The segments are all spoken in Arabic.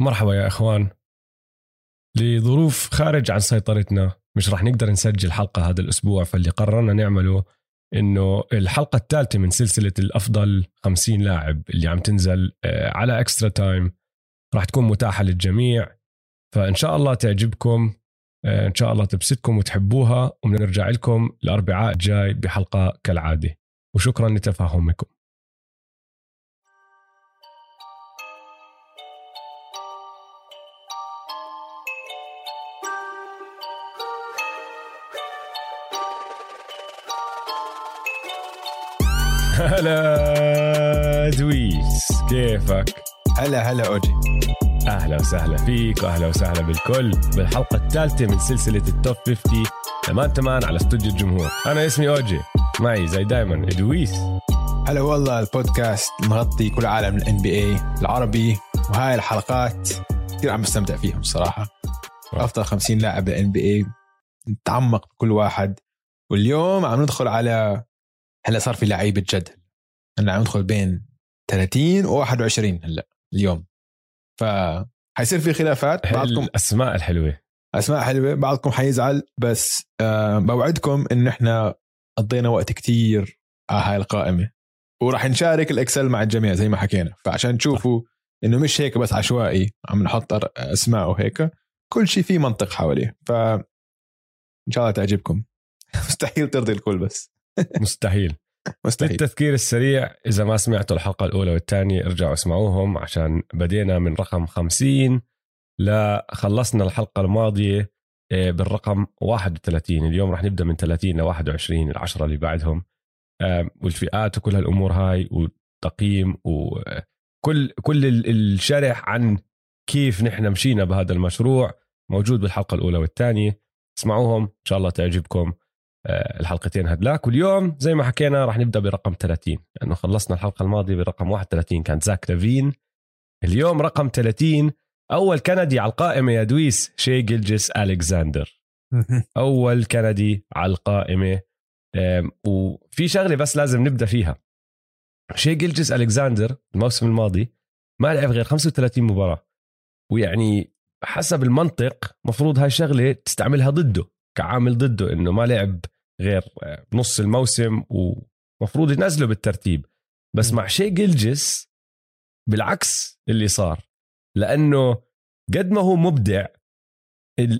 مرحبا يا إخوان. لظروف خارج عن سيطرتنا مش راح نقدر نسجل حلقة هذا الأسبوع فاللي قررنا نعمله إنه الحلقة الثالثة من سلسلة الأفضل 50 لاعب اللي عم تنزل آه، على إكسترا تايم راح تكون متاحة للجميع. فإن شاء الله تعجبكم آه، إن شاء الله تبسطكم وتحبوها وبنرجع لكم الأربعاء الجاي بحلقة كالعادة. وشكرا لتفاهمكم. هلا دويس كيفك؟ هلا هلا أوجي. أهلا وسهلا فيك وأهلا وسهلا بالكل. بالحلقة الثالثة من سلسلة ال top 50 تمان تمان على استوديو الجمهور. أنا اسمي أوجي معي زي دايما ادويس هلا والله البودكاست مغطي كل عالم ال NBA العربي وهاي الحلقات كثير عم بستمتع فيهم الصراحه أفضل 50 لاعب بال NBA نتعمق بكل واحد. واليوم عم ندخل على هلا صار في لعيبه جد هلا عم ندخل بين 30 و 21 هلا اليوم. ف حيصير في خلافات. بعضكم الأسماء الحلوة. أسماء حلوة. بعضكم حيزعل بس أه بوعدكم انه إحنا قضينا وقت كتير على هاي القائمة. وراح نشارك الإكسل مع الجميع زي ما حكينا. فعشان تشوفوا إنه مش هيك بس عشوائي عم نحط أسماء وهيك كل شيء فيه منطق حواليه. ف إن شاء الله تعجبكم. مستحيل ترضي الكل بس. مستحيل. مستحيل. التذكير السريع إذا ما سمعتوا الحلقة الأولى والثانية ارجعوا اسمعوهم عشان بدينا من رقم 50 لخلصنا الحلقة الماضية آه، بالرقم 31 اليوم راح نبدأ من 30 ل 21 العشرة اللي بعدهم. والفئات وكل هالأمور هاي والتقييم وكل كل الشرح عن كيف نحن مشينا بهذا المشروع موجود بالحلقة الأولى والثانية. اسمعوهم إن شاء الله تعجبكم. آه، الحلقتين هدلاك. واليوم زي ما حكينا راح نبدأ برقم 30 لأنه خلصنا الحلقة الماضية برقم 31 كان زاك لافين. اليوم رقم 30 أول كندي على القائمة يا دويس شي جلجس الكساندر أول كندي على القائمة وفي شغلة بس لازم نبدأ فيها. شي جلجس الكساندر الموسم الماضي ما لعب غير 35 مباراة. ويعني حسب المنطق مفروض هاي الشغلة تستعملها ضده. كعامل ضده إنه ما لعب غير بنص الموسم ومفروض ينزله بالترتيب. بس مع شي جلجس بالعكس اللي صار لأنه قد ما هو مبدع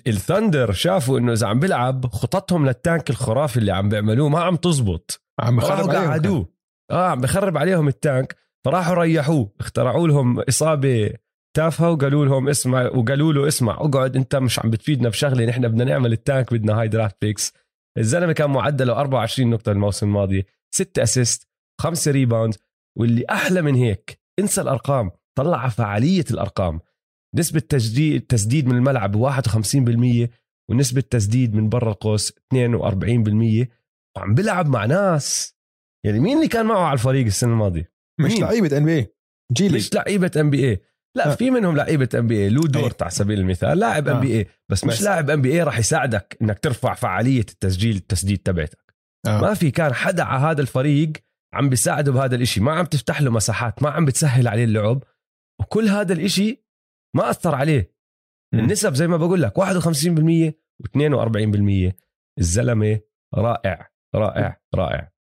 الثندر شافوا إنه إذا عم بيلعب خططهم للتانك الخرافي اللي عم بيعملوه ما عم تزبط. عم بخرب عليهم آه عم بخرب عليهم ال tank. فراحوا ريحوه اخترعوا لهم إصابة تافهه وقالوا لهم اسمع وقالوا له اسمع اقعد انت مش عم بتفيدنا بشغلة نحن بدنا نعمل ال tank بدنا high draft picks الزلمة كان معدله 24 نقطة الموسم الماضي 6 assist 5 rebound واللي أحلى من هيك انسى الأرقام طلع على فعالية الأرقام. نسبة تسديد تسديد من الملعب 51% ونسبة تسديد من برا القوس 42% وعم بيلعب مع ناس. يعني مين اللي كان معه على الفريق السنة الماضية؟ مش لعيبة ان بي جيلي مش لعيبة NBA لا في منهم لعيبة NBA. Lu Dort على سبيل المثال لاعب NBA بس مش لاعب NBA راح يساعدك إنك ترفع فعالية التسجيل التسديد تبعتك. آه. ما في كان حدا على هذا الفريق عم بيساعده بهذا الإشي. ما عم تفتح له مساحات ما عم بتسهل عليه اللعب وكل هذا الإشي ما أثر عليه. م. النسب زي ما بقول لك 51% و42% الزلمة رائع رائع رائع.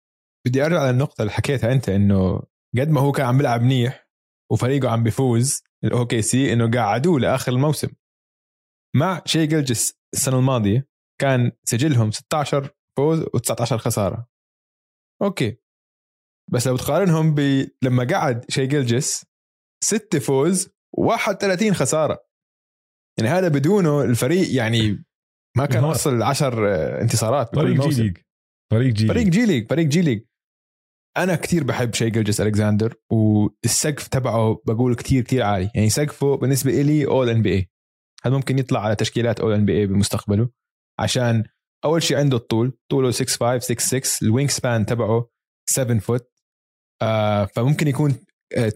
بدي أرجع للنقطة اللي حكيتها أنت إنه قد ما هو كان عم بيلعب منيح وفريقه عم بيفوز ال OKC إنه قعدوه لآخر الموسم. مع Shai Gilgeous السنة الماضية كان سجلهم 16 فوز و19 خسارة. okay. بس لو تقارنهم ب لما قعد Shai Gilgeous 6 فوز و31 خسارة. يعني هذا بدونه الفريق يعني ما كان وصل 10 انتصارات فريق جي ليج. فريق G فريق G League فريق G League. أنا كثير بحب Shai Gilgeous-Alexander والسقف تبعه بقول كثير كثير عالي. يعني سقفه بالنسبة لي All-NBA هل ممكن يطلع على تشكيلات All-NBA بمستقبله؟ عشان أول شيء عنده الطول طوله 6 5 6 6 ال wingspan تبعه 7 foot آه فممكن يكون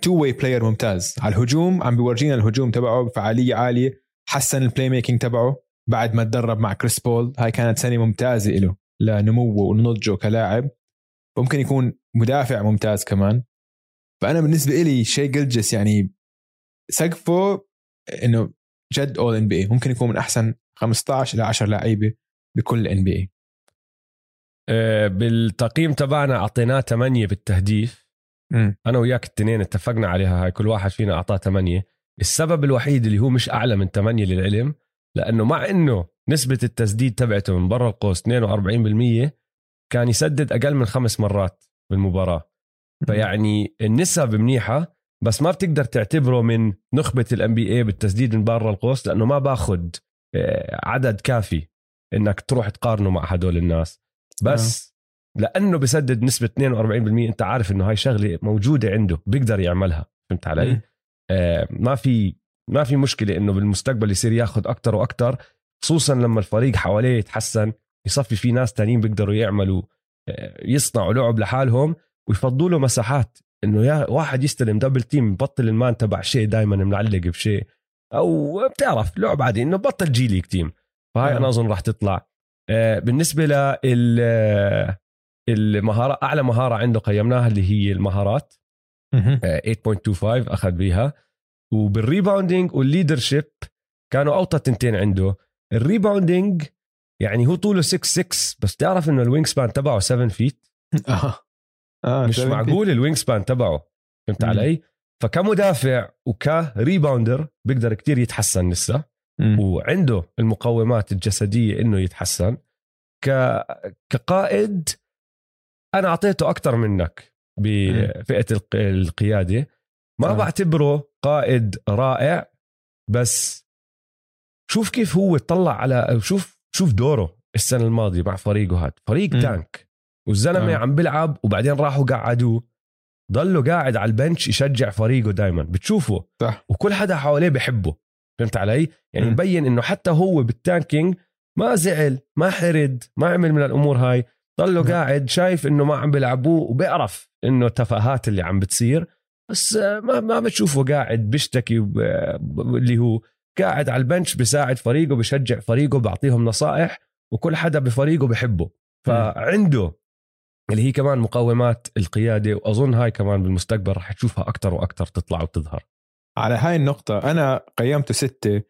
two-way player ممتاز. على الهجوم عم بيورجينا الهجوم تبعه بفعالية عالية. حسن ال playmaking تبعه بعد ما تدرب مع كريس بول. هاي كانت سنة ممتازة له لنموه ونضجه كلاعب. ممكن يكون مدافع ممتاز كمان. فأنا بالنسبة لي Shai Gilgeous يعني سقفه إنه جد All-NBA ممكن يكون من أحسن 15 إلى 10 لعيبة بكل NBA بالتقييم تبعنا أعطيناه 8 بالتهديف. م. أنا وياك الاثنين اتفقنا عليها هاي كل واحد فينا أعطاه 8 السبب الوحيد اللي هو مش أعلى من 8 للعلم لأنه مع إنه نسبة التسديد تبعته من برا القوس 42% كان يسدد أقل من خمس مرات. بالمباراة. فيعني النسب منيحة بس ما بتقدر تعتبره من نخبة الام بي اي بالتسديد من برا القوس لأنه ما باخذ آه، عدد كافي إنك تروح تقارنه مع هدول الناس. بس لأنه بسدد نسبة 42% أنت عارف إنه هاي شغلة موجودة عنده بيقدر يعملها. فهمت علي؟ آه ما في ما في مشكلة إنه بالمستقبل يصير ياخذ أكثر وأكثر خصوصا لما الفريق حواليه يتحسن يصفي في ناس تانيين بيقدروا يعملوا آه، يصنعوا لعب لحالهم ويفضوا له مساحات. إنه يا واحد يستلم double team بطل ال man تبع Shai دائما معلق ب Shai. أو بتعرف لعب عادي إنه بطل G League team. فهاي أنا أظن راح تطلع. آه، بالنسبة لل آه، المهارة أعلى مهارة عنده قيمناها اللي هي المهارات. 8.25 أخذ بيها. وبال rebounding وال leadership كانوا أوطى تنتين عنده. ال rebounding يعني هو طوله 6 6 بس تعرف إنه ال wingspan تبعه 7 feet آه. آه مش معقول ال wingspan تبعه فهمت علي؟ فكمدافع وكريباوندر بيقدر كتير يتحسن لسه وعنده المقومات الجسدية إنه يتحسن. ك... كقائد أنا أعطيته أكثر منك بفئة القيادة. ما آه. بعتبره قائد رائع بس شوف كيف هو طلع على شوف شوف دوره السنة الماضية مع فريقه هذا فريق م. تانك. والزلمة آه. عم بيلعب وبعدين راحوا قعدوه. ضله قاعد على البنش يشجع فريقه دائما بتشوفه. صح. وكل حدا حواليه بحبه. فهمت علي؟ يعني م. مبين إنه حتى هو بالتانكينج ما زعل ما حرد ما عمل من الأمور هاي. ضله قاعد شايف إنه ما عم بيلعبوه وبيعرف إنه التفاهات اللي عم بتصير. بس ما ما بتشوفه قاعد بيشتكي اللي هو قاعد على البنش بيساعد فريقه بشجع فريقه بعطيهم نصائح وكل حدا بفريقه بحبه فعنده اللي هي كمان مقومات القيادة وأظن هاي كمان بالمستقبل رح تشوفها أكثر وأكثر تطلع وتظهر. على هاي النقطة أنا قيمته ستة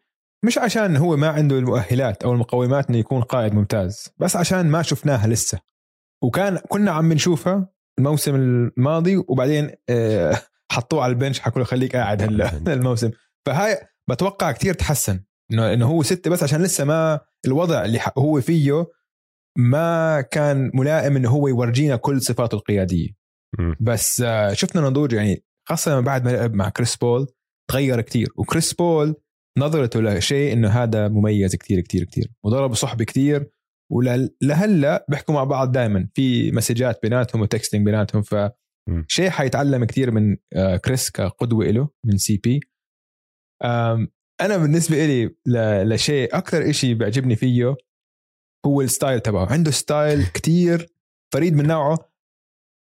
مش عشان هو ما عنده المؤهلات أو المقومات إنه يكون قائد ممتاز بس عشان ما شفناها لسه. وكان كنا عم نشوفها الموسم الماضي وبعدين آه، حطوه على البنش حكوا له خليك قاعد هلا الموسم. فهاي بتوقع كتير تحسن. انه إنه هو ستة بس عشان لسه ما الوضع اللي هو فيه ما كان ملائم إنه هو يورجينا كل صفاته القيادية. بس آه، شفنا نضوج يعني خاصة بعد ما لعب مع كريس بول تغير كتير. وكريس بول نظرته ل Shai إنه هذا مميز كتير كتير كتير. وضرب صحبه كتير. ولهلا بيحكوا مع بعض دائما في مسجات بيناتهم و texting بيناتهم ف Shai حيتعلم كتير من آه، كريس كقدوة له من CP أنا بالنسبة لي لشاي أكثر شيء بيعجبني فيه هو ال style تبعه. عنده style كتير فريد من نوعه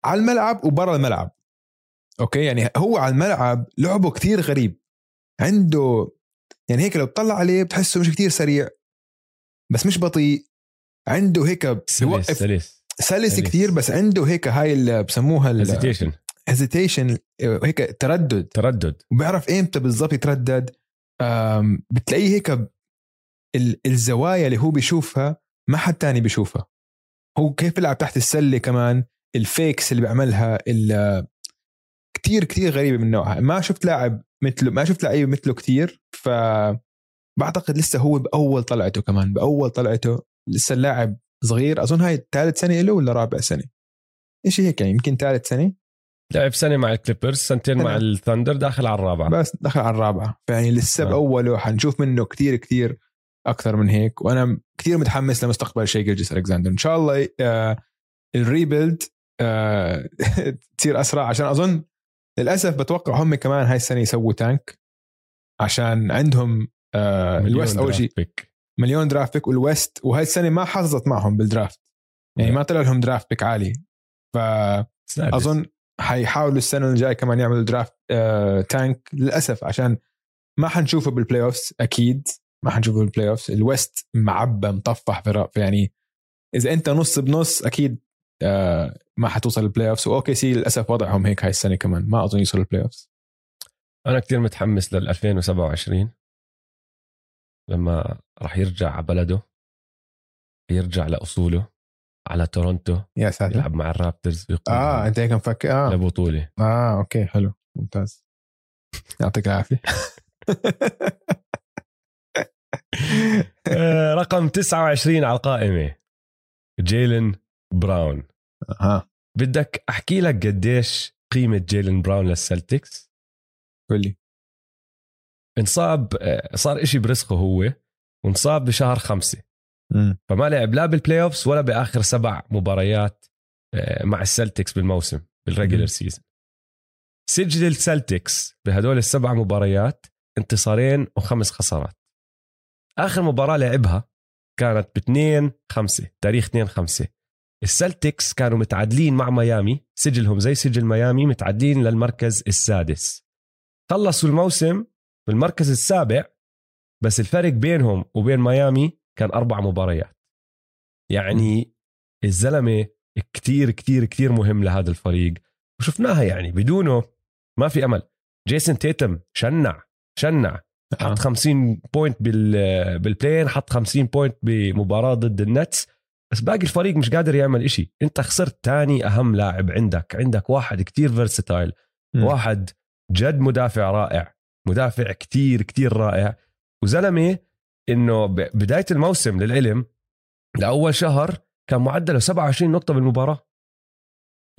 على الملعب وبرا الملعب. أوكي؟ يعني هو على الملعب لعبه كتير غريب. عنده يعني هيك لو تطلع عليه بتحسه مش كتير سريع بس مش بطيء. عنده هيك سلس سلس. سلس كثير بس عنده هيك هاي اللي بسموها hesitation hesitation هيك تردد. تردد. وبيعرف إمتى بالضبط يتردد؟ بتلاقيه هيك الزوايا اللي هو بيشوفها ما حد تاني بيشوفها. هو كيف بيلعب تحت السلة كمان؟ ال fakes اللي بيعملها كتير كتير غريبة من نوعها. ما شفت لاعب مثله ما شفت لعيب مثله كتير ف بعتقد لسه هو بأول طلعته كمان بأول طلعته. لسه اللاعب صغير. أظن هاي ثالث سنة له ولا رابع سنة؟ إيش هيك يعني يمكن ثالث سنة. لعب سنة مع ال Clippers سنتين مع ال Thunder داخل على الرابعة. بس دخل على الرابعة. فيعني لسه آه. بأوله حنشوف منه كتير كتير أكثر من هيك وأنا كثير متحمس لمستقبل شاي جلجس الكساندر إن شاء الله آه ال rebuild آه تصير أسرع عشان أظن للأسف بتوقع هم كمان هاي السنة يسووا tank عشان عندهم آه ال West أول شيء مليون draft pick وال West وهاي السنة ما حظت معهم بال draft يعني ما طلع لهم draft pick عالي. ف أظن حيحاولوا السنة الجاية كمان يعملوا draft آه tank للأسف عشان ما حنشوفه بال playoffs أكيد ما حنشوفه بال playoffs ال West معبى مطفح في يعني إذا أنت نص بنص أكيد آه ما حتوصل ال playoffs و OKC للأسف وضعهم هيك هاي السنة كمان ما أظن يوصلوا ال playoffs أنا كثير متحمس لل 2027 لما راح يرجع على بلده يرجع لأصوله. على تورونتو يا ساتر. يلعب مع ال Raptors آه أنت هيك مفكر آه. لبطولة. آه okay حلو ممتاز. يعطيك العافية. آه، رقم 29 على القائمة جيلن براون. ها بدك أحكي لك قديش قيمة جيلن براون لل Celtics؟ قول لي. انصاب آه، صار إشي برزقه هو وانصاب بشهر خمسة. فما لعب لا بال playoffs ولا بآخر سبع مباريات آه، مع ال Celtics بالموسم بال regular. season سجل ال Celtics بهدول السبع مباريات انتصارين وخمس خسارات. آخر مباراة لعبها كانت ب 2 5 تاريخ 2 5 ال Celtics كانوا متعادلين مع ميامي سجلهم زي سجل ميامي متعادلين للمركز السادس. خلصوا الموسم بالمركز السابع بس الفرق بينهم وبين ميامي كان أربع مباريات. يعني الزلمة كتير كتير كتير مهم لهذا الفريق. وشفناها يعني بدونه ما في أمل. جيسون تيتم شنع شنع. آه. حط 50 point بال بال play-in حط 50 point بمباراة ضد ال Nets. بس باقي الفريق مش قادر يعمل إشي. أنت خسرت تاني أهم لاعب عندك. عندك واحد كتير versatile. واحد جد مدافع رائع. مدافع كتير كتير رائع. وزلمة إنه بداية الموسم للعلم لأول شهر كان معدله 27 نقطة بالمباراة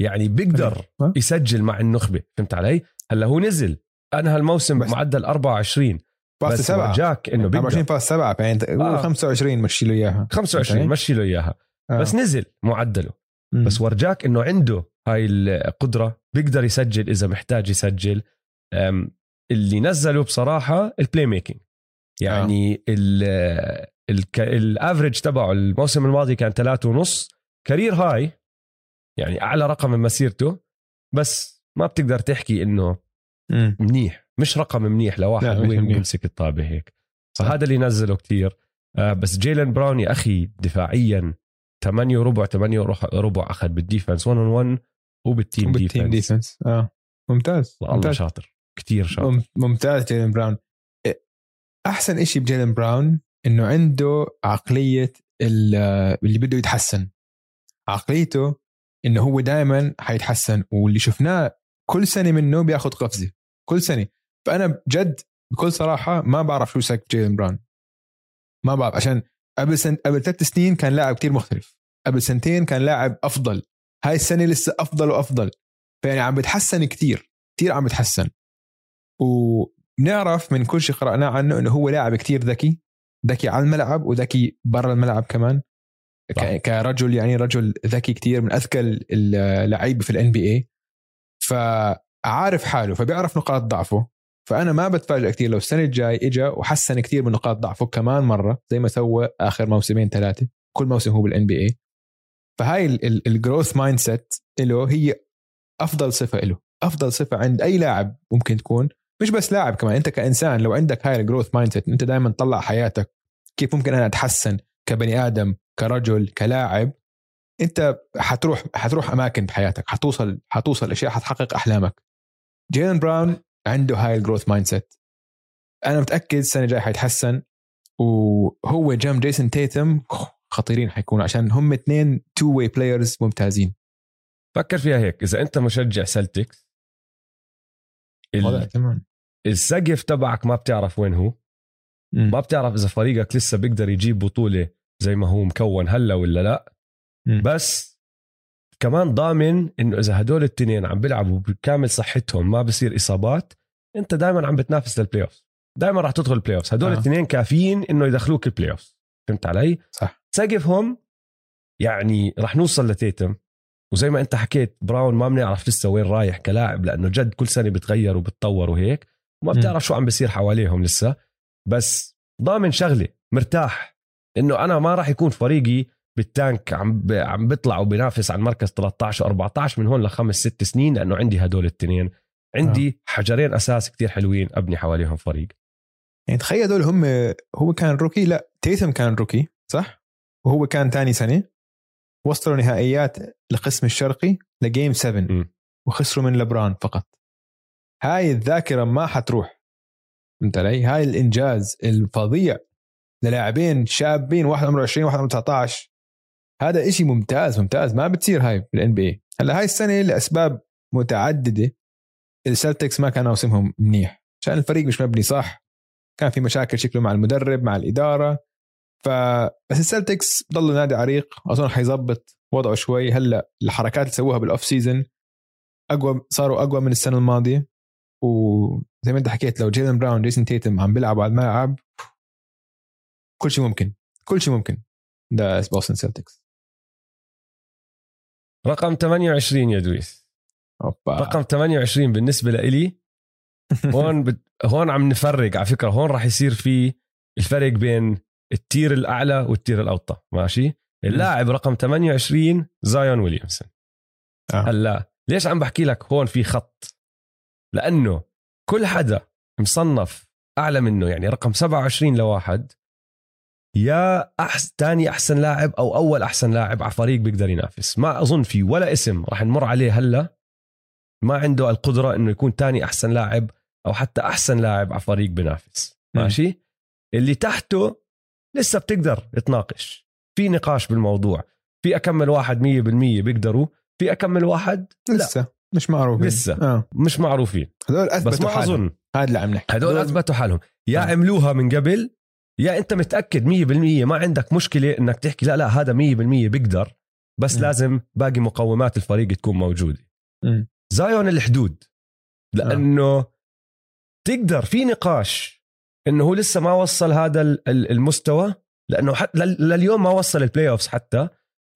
يعني بيقدر ها؟ يسجل مع النخبة فهمت علي هلأ هو نزل انهى الموسم بمعدل 24 باس بس سبعة جاك إنه 24 بيقدر باس سبعة يعني أنت آه. 25 مشي له إياها 25 أوكي. مشي له إياها آه. بس نزل معدله مم. بس ورجاك إنه عنده هاي القدرة بيقدر يسجل إذا محتاج يسجل اللي نزله بصراحة ال playmaking يعني ال الك- ال average تبعه الموسم الماضي كان ثلاثة ونص. career high يعني أعلى رقم من مسيرته بس ما بتقدر تحكي إنه. منيح. مش رقم منيح لواحد وين. بيمسك الطابة هيك. فهذا اللي نزله كتير. آه، بس جيلن براون يا أخي دفاعيا 8 وربع 8 وربع أخذ بال defense 1 on 1 وبال team وبال team defense defense آه. ممتاز والله ممتاز. شاطر كتير شاطر. مم- ممتاز جيلن براون. أحسن إشي بجيلن براون إنه عنده عقلية ال- اللي بده يتحسن. عقليته إنه هو دائما حيتحسن واللي شفناه كل سنة منه بياخذ قفزة كل سنة. فأنا جد بكل صراحة ما بعرف شو سقف جيلن براون. ما بعرف عشان قبل سن... قبل ثلاث سنين كان لاعب كتير مختلف. قبل سنتين كان لاعب أفضل. هاي السنة لسه أفضل وأفضل. فيعني عم بتحسن كتير كتير عم بتحسن. وبنعرف من كل شيء قرأناه عنه إنه هو لاعب كتير ذكي ذكي على الملعب وذكي برا الملعب كمان. ك- كرجل يعني رجل ذكي كتير من أذكى اللعيبة في ال NBA فعارف حاله فبيعرف نقاط ضعفه. فأنا ما بتفاجئ كثير لو السنة الجاي اجى وحسن كثير من نقاط ضعفه كمان مرة زي ما سوى آخر موسمين ثلاثة. كل موسم هو بال NBA فهاي ال growth mindset له هي أفضل صفة له. أفضل صفة عند أي لاعب ممكن تكون مش بس لاعب كمان انت كإنسان لو عندك هاي ال growth mindset انت دائما تطلع حياتك كيف ممكن أنا أتحسن كبني آدم كرجل كلاعب انت حتروح حتروح أماكن بحياتك حتوصل حتوصل أشياء حتحقق أحلامك. جيلن براون عنده هاي ال growth mindset أنا متأكد السنة الجاية حيتحسن وهو جنب جيسون تيتم خطيرين حيكونوا عشان هم اثنين two-way players ممتازين. فكر فيها هيك إذا أنت مشجع سلتكس وضع تمام السقف تبعك ما بتعرف وين هو. مم. ما بتعرف إذا فريقك لسه بيقدر يجيب بطولة زي ما هو مكون هلا ولا لا. مم. بس كمان ضامن إنه إذا هدول التنين عم بيلعبوا بكامل صحتهم ما بصير إصابات أنت دائما عم بتنافس لل playoff دائما راح تدخل ال playoff هدول آه. الاثنين كافيين إنه يدخلوك ال playoff فهمت علي؟ صح. سقفهم يعني راح نوصل لتيتم. وزي ما انت حكيت براون ما بنعرف لسه وين رايح كلاعب لأنه جد كل سنة بتغير وبتطور وهيك. وما. بتعرف شو عم بيصير حواليهم لسه. بس ضامن شغله مرتاح. إنه أنا ما راح يكون فريقي بال tank عم ب... عم بيطلع وبينافس على المركز 13 14 من هون لخمس ست سنين لأنه عندي هدول التنين. عندي آه. حجرين أساس كتير حلوين أبني حواليهم فريق. يعني تخيل هدول هم هو كان rookie؟ لا تيتم كان rookie صح؟ وهو كان ثاني سنة. وصلوا نهائيات القسم الشرقي ل game 7 م. وخسروا من لبران فقط. هاي الذاكرة ما حتروح. فهمت علي؟ هاي الإنجاز الفظيع للاعبين شابين واحد عمره 20 واحد عمره 19 هذا إشي ممتاز ممتاز. ما بتصير هاي بال NBA هلا هاي السنة لأسباب متعددة السلتكس ما كان موسمهم منيح. عشان الفريق مش مبني صح كان في مشاكل شكله مع المدرب مع الإدارة. فبس السلتكس ضلوا نادي عريق أظن حيظبط وضعه شوي. هلأ الحركات اللي سووها بال off season أقوى صاروا أقوى من السنة الماضية. وزي ما أنت حكيت لو جيلن براون جيسون تيتم عم بيلعبوا على الملعب كل شيء ممكن كل شيء ممكن. ده بوستن سيلتكس رقم 28 يا دويس. أوبا. رقم 28 بالنسبة لإلي. هون بت... هون عم نفرق على فكرة. هون راح يصير في الفرق بين ال tier الأعلى وال tier الأوطى ماشي؟ اللاعب رقم 28 زايون ويليامسون. آه. هلا ليش عم بحكي لك هون في خط؟ لأنه كل حدا مصنف أعلى منه يعني رقم 27 لواحد يا احسن ثاني أحسن لاعب أو أول أحسن لاعب على فريق بيقدر ينافس. ما أظن في ولا اسم راح نمر عليه هلا. ما عنده القدرة إنه يكون ثاني أحسن لاعب أو حتى أحسن لاعب على فريق بينافس. ماشي؟ اللي تحته لسه بتقدر تناقش في نقاش بالموضوع. في أكمل واحد 100% بيقدروا. في أكمل واحد لسه. لا. مش معروفين. لسه. آه. مش معروفين. هذول اثبتوا بس ما. أظن. هذا اللي عم نحكي. هدول أثبتوا حالهم. يا آه. عملوها من قبل يا أنت متأكد 100% ما عندك مشكلة إنك تحكي. لا لا هذا 100% بيقدر. بس م. لازم باقي مقومات الفريق تكون موجودة. م. زايون الحدود. لأنه تقدر. في نقاش. إنه هو لسه ما وصل هذا ال- ال- المستوى لأنه حتى لليوم ما وصل ال playoffs حتى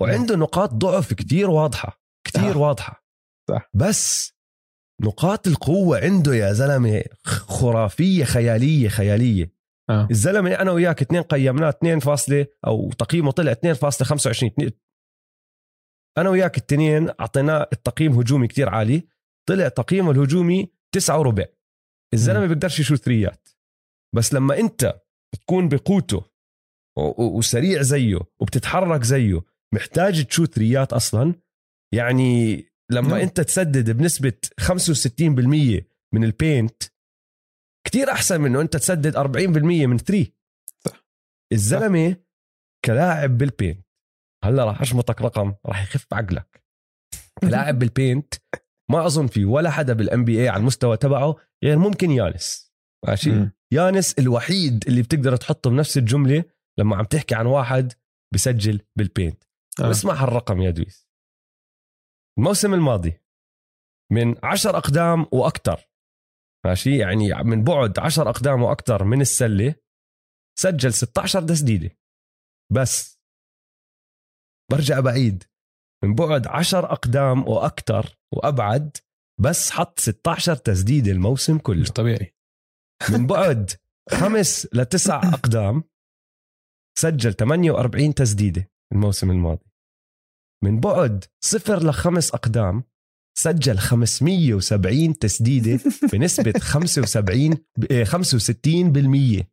وعنده نقاط ضعف كتير واضحة كتير آه. واضحة صح. بس نقاط القوة عنده يا زلمة خرافية خيالية خيالية آه. الزلمة أنا وياك اثنين قيمناه 2 فاصلة أو تقييمه طلع 2.25 أنا وياك التنين أعطيناه التقييم هجومي كتير عالي طلع تقييمه الهجومي تسعة وربع الزلمة بيقدرش يشوت three ات بس لما أنت تكون بقوته وسريع زيه وبتتحرك زيه محتاج تشوت three ات أصلا. يعني لما نعم. أنت تسدد بنسبة 65% من ال paint كتير أحسن من أنه أنت تسدد 40% من three صح. الزلمة كلاعب بال paint. هلأ راح أشمطك رقم راح يخف عقلك. لاعب بال paint ما أظن في ولا حدا بال NBA على المستوى تبعه غير ممكن يانس. ماشي. يانس الوحيد اللي بتقدر تحطه بنفس الجملة لما عم تحكي عن واحد بسجل بال paint آه. واسمع هالرقم يا دويس. الموسم الماضي من عشر أقدام وأكثر ماشي؟ يعني من بعد عشر أقدام وأكثر من السلة سجل 16 تسديدة. بس برجع بعيد. من بعد عشر أقدام وأكثر وأبعد بس حط 16 تسديدة الموسم كله. مش طبيعي. من بعد خمس لتسع أقدام سجل 48 تسديدة الموسم الماضي. من بعد صفر لخمس أقدام سجل 570 تسديدة بنسبة 75 ب- 65 بالمية.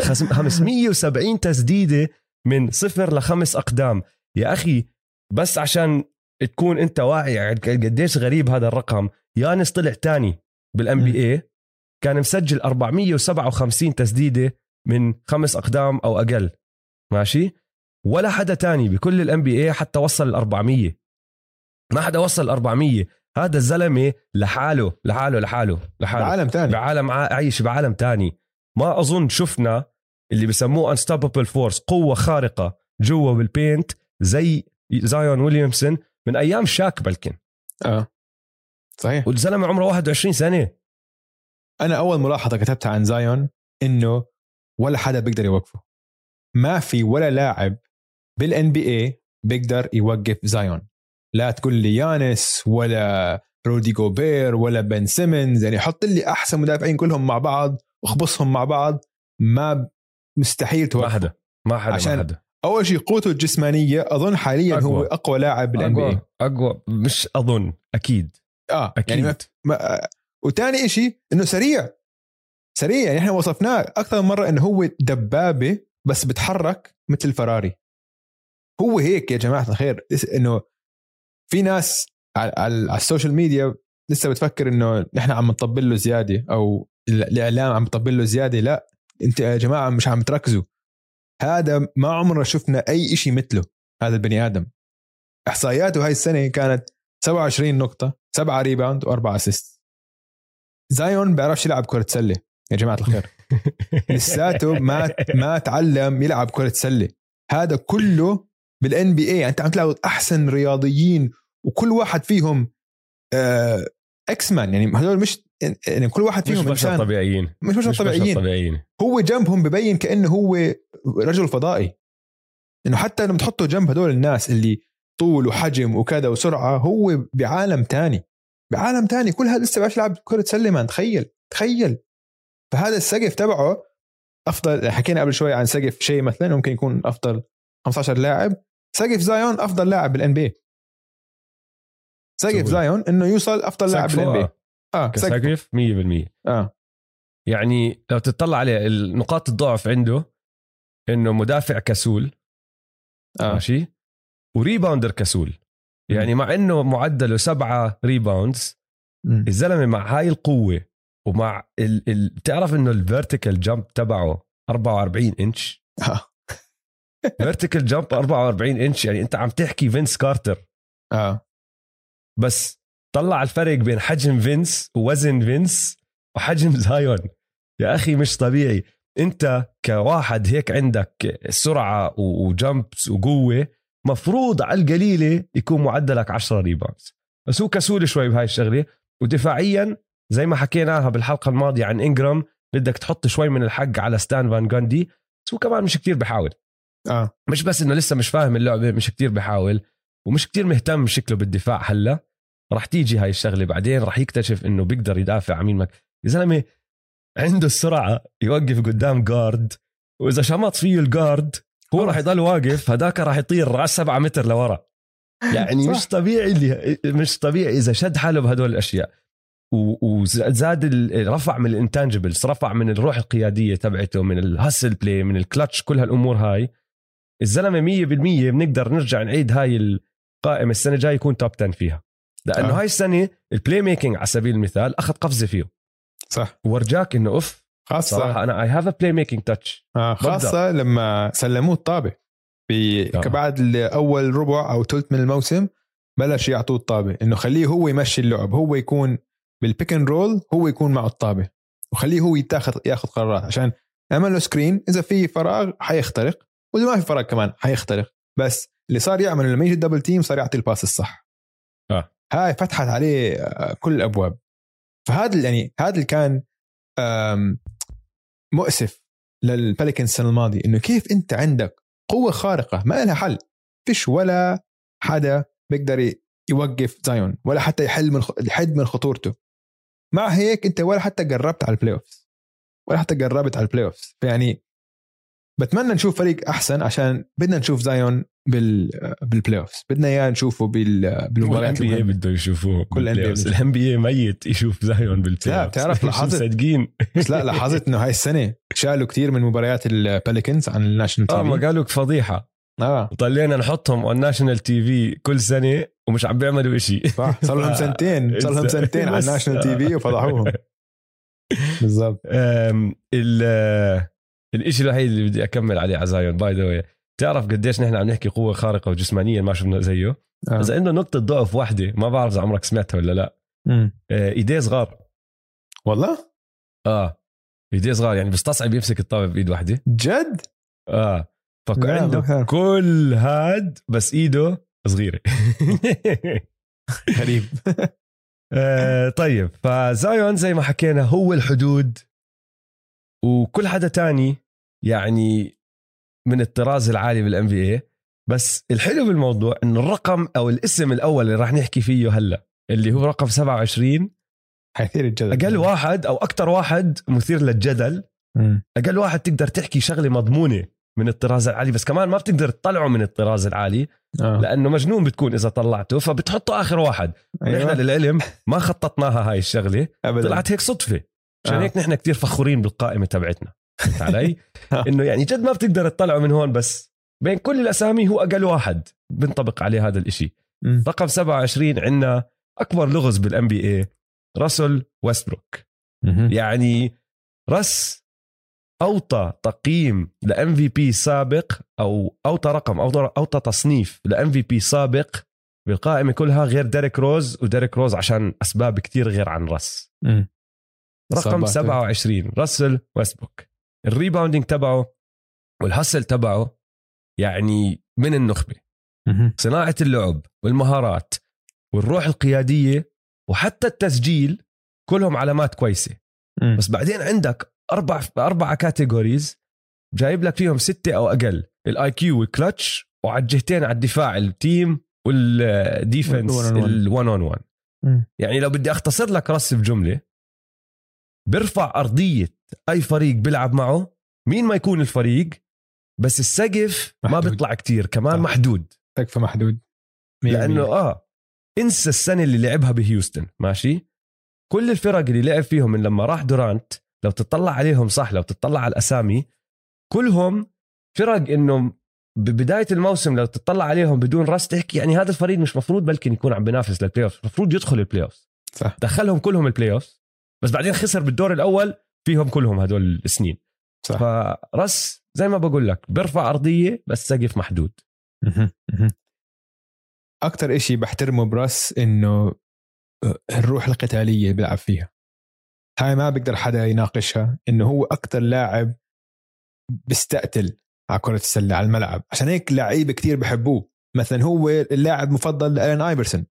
570 تسديدة من صفر لخمس أقدام. يا أخي بس عشان تكون أنت واعي قديش غريب هذا الرقم يانس طلع تاني بال NBA كان مسجل 457 تسديدة من خمس أقدام أو أقل. ماشي؟ ولا حدا تاني بكل ال NBA حتى وصل ال 400 ما حدا وصل ال 400 هذا الزلمة لحاله لحاله لحاله لحاله. بعالم ثاني بعالم عايش بعالم تاني. ما أظن شفنا اللي بسموه unstoppable force قوة خارقة جوا بال paint زي زايون ويليامسون من أيام شاك بلكن. آه. صحيح. والزلمة عمره 21 سنة. أنا أول ملاحظة كتبتها عن زايون إنه ولا حدا بيقدر يوقفه. ما في ولا لاعب بال NBA بيقدر يوقف زايون. لا تقول لي يانس ولا رودي جوبير ولا بن سيمنز يعني حط لي أحسن مدافعين كلهم مع بعض واخبصهم مع بعض ما مستحيل ما توقف حدا. ما حدا عشان ما حدا. أول شيء قوته الجسمانية أظن حاليا أقوى. هو أقوى. لاعب بال NB أقوى. مش أظن. أكيد. آه أكيد. يعني ما ما وثاني شيء إنه سريع. سريع يعني إحنا وصفناه أكثر من مرة إنه هو دبابة بس بتحرك مثل الفراري. هو هيك يا جماعة الخير إنه في ناس على, ال social media لسه بتفكر إنه نحن عم نطبل له زيادة أو ال- الإعلام عم يطبل له زيادة لا أنت يا جماعة مش عم تركزوا. هذا ما عمرنا شفنا أي شيء مثله هذا البني آدم. إحصائياته هاي السنة كانت 27 نقطة 7 rebound و4 assist زايون بيعرفش يلعب كرة سله يا جماعة الخير. لساته ما ما تعلم يلعب كرة سله هذا كله بال NBA أنت عم تلاقوا أحسن رياضيين وكل واحد فيهم آه X-Man يعني هذول مش يعني كل واحد فيهم مش بشر طبيعيين. مش بشر طبيعيين. طبيعيين. هو جنبهم ببين كأنه هو رجل فضائي. إنه حتى لما تحطه جنب هدول الناس اللي طول وحجم وكذا وسرعة هو بعالم تاني. بعالم تاني كل هذا لسه بيعرف يلعب كرة سلة تخيل تخيل. فهذا السقف تبعه أفضل حكينا قبل شوي عن سقف شيء مثلا ممكن يكون أفضل 15 لاعب. سقف زايون أفضل لاعب بال NBA سقف زايون إنه يوصل أفضل لاعب بال NBA سقف. 100% آه. يعني لو تطلع عليه نقاط الضعف عنده إنه مدافع كسول. آه. ماشي؟ و rebounder كسول. يعني مع إنه معدله سبعة rebounds الزلمة مع هاي القوة ومع ال... ال... بتعرف إنه ال vertical jump تبعه 44 inch vertical jump 44 انش يعني أنت عم تحكي فينس كارتر آه. بس طلع الفرق بين حجم فينس ووزن فينس وحجم زايون يا أخي مش طبيعي. أنت كواحد هيك عندك سرعة و jumps وقوة مفروض على القليلة يكون معدلك 10 rebounds بس هو كسول شوي بهاي الشغلة ودفاعيا زي ما حكيناها بالحلقة الماضية عن إنجرام بدك تحط شوي من الحق على ستان فان جاندي. بس هو كمان مش كتير بحاول. آه. مش بس إنه لسه مش فاهم اللعبة مش كتير بحاول ومش كتير مهتم شكله بالدفاع هلا. رح تيجي هاي الشغلة بعدين رح يكتشف إنه بيقدر يدافع عن مين مك يا زلمة عنده السرعة يوقف قدام guard وإذا شمط فيه ال guard هو راح يضل واقف هداك راح يطير راس سبعة متر لورا. يعني مش طبيعي اللي مش طبيعي إذا شد حاله بهدول الأشياء. وزاد رفع من ال intangibles رفع من الروح القيادية تبعته من ال hustle play من الكلتش كل هالأمور هاي. الزلمة 100% بنقدر نرجع نعيد هاي القائمة السنة الجايه يكون top 10 فيها. لأنه آه. هاي السنة ال playmaking على سبيل المثال أخذ قفزة فيه. صح. ورجاك إنه أوف خاصة صراحة أنا I have playmaking touch خاصة لما سلموه الطابة في. بعد اول ربع أو ثلث من الموسم بلش يعطوه الطابة إنه خليه هو يمشي اللعب هو يكون بال pick and roll هو يكون معه الطابة وخليه هو يتاخذ ياخذ قرارات عشان اعمل له screen إذا في فراغ حيخترق وإذا ما في فراغ كمان حيخترق بس اللي صار يعمل لما يجي ال double team صار يعطي ال pass الصح آه. هاي فتحت عليه كل الأبواب فهذا يعني هذا اللي كان مؤسف لل Pelicans السنة الماضية إنه كيف أنت عندك قوة خارقة ما لها حل. فيش ولا حدا بيقدر يوقف زايون ولا حتى يحل من يحد من خطورته. مع هيك أنت ولا حتى قربت على ال playoff ولا حتى قربت على ال playoff يعني بتمنى نشوف فريق أحسن عشان بدنا نشوف زايون بال بالبلاي اوف بدنا إياه نشوفه بال بالمباريات الام بي بده يشوفوه كل الام بي ميت يشوف زايون بالبلاي لا بتعرف لاحظت صادقين بس لا لاحظت إنه هاي السنة شالوا كثير من مباريات الباليكنز عن الناشونال تي في. آه ما قالوا فضيحة. آه. وطلينا نحطهم على الناشونال تي في كل سنة ومش عم بيعملوا شيء صح. صار لهم سنتين. صار لهم سنتين على الناشونال تي في وفضحوهم. بالضبط. الشيء الوحيد اللي بدي أكمل عليه على زايون باي ذا تعرف قديش نحن عم نحكي قوة خارقة وجسمانيا ما شفنا زيه؟ آه. إذا عنده نقطة ضعف واحدة ما بعرف إذا عمرك سمعتها ولا لا. آه إيديه صغار. والله؟ آه. إيديه صغار يعني بستصعب يمسك الطابة بإيد واحدة جد؟ آه. فعنده كل هاد بس إيده صغيرة. غريب. آه طيب فزايون زي ما حكينا هو الحدود. وكل حدا تاني يعني من الطراز العالي بالان بي اي بس الحلو بالموضوع انه الرقم أو الاسم الأول اللي راح نحكي فيه هلأ اللي هو رقم 27 حيثير الجدل أقل واحد أو أكثر واحد مثير للجدل م. أقل واحد تقدر تحكي شغلة مضمونة من الطراز العالي بس كمان ما بتقدر تطلعه من الطراز العالي آه. لأنه مجنون بتكون إذا طلعته فبتحطه آخر واحد أيوة. نحن للعلم ما خططناها هاي الشغلة أبداً. طلعت هيك صدفة عشان آه. هيك نحن كتير فخورين بالقائمة تبعتنا فهمت علي؟ آه. إنه يعني جد ما بتقدر تطلعه من هون بس بين كل الأسامي هو أقل واحد بنطبق عليه هذا الإشي رقم 27 عندنا أكبر لغز بال NBA راسل ويستبروك يعني رس أوطى تقييم ل MVP سابق أو أوطى رقم أو أوطى تصنيف ل MVP سابق بالقائمة كلها غير ديريك روز وديريك روز عشان أسباب كتير غير عن رس. رقم صبعته. 27 راسل ويستبروك ال rebounding تبعه وال hustle تبعه يعني من النخبة. صناعة اللعب والمهارات والروح القيادية وحتى التسجيل كلهم علامات كويسة. بس بعدين عندك أربع أربع categories جايب لك فيهم ستة أو أقل ال IQ وال clutch وعلى الجهتين على الدفاع ال team وال defense وال one on one. ال 1 on 1 مم. يعني لو بدي أختصر لك رس بجملة بيرفع أرضية أي فريق بيلعب معه. مين ما يكون الفريق بس السقف ما. بيطلع كتير كمان صح. محدود. سقف محدود. مية لأنه بالمية. آه إنسى السنة اللي لعبها بهيوستن ماشي؟ كل الفرق اللي لعب فيهم من لما راح دورانت لو تطلع عليهم صح لو تطلع على الأسامي كلهم فرق انه ببدايه الموسم لو تطلع عليهم بدون راس تحكي يعني هذا الفريق مش مفروض بلكن يكون عم بينافس لل playoff المفروض يدخل ال playoff صح. دخلهم كلهم ال playoff بس بعدين خسر بالدور الأول فيهم كلهم هدول السنين. صح. فرس زي ما بقول لك بيرفع أرضية بس سقف محدود. أكثر إشي بحترمه براس إنه الروح القتالية اللي بيلعب فيها. هاي ما بيقدر حدا يناقشها إنه هو أكثر لاعب بيستقتل على كرة السلة على الملعب. عشان هيك لعيبه كتير بحبوه. مثلا هو اللاعب المفضل لالين ايفرسون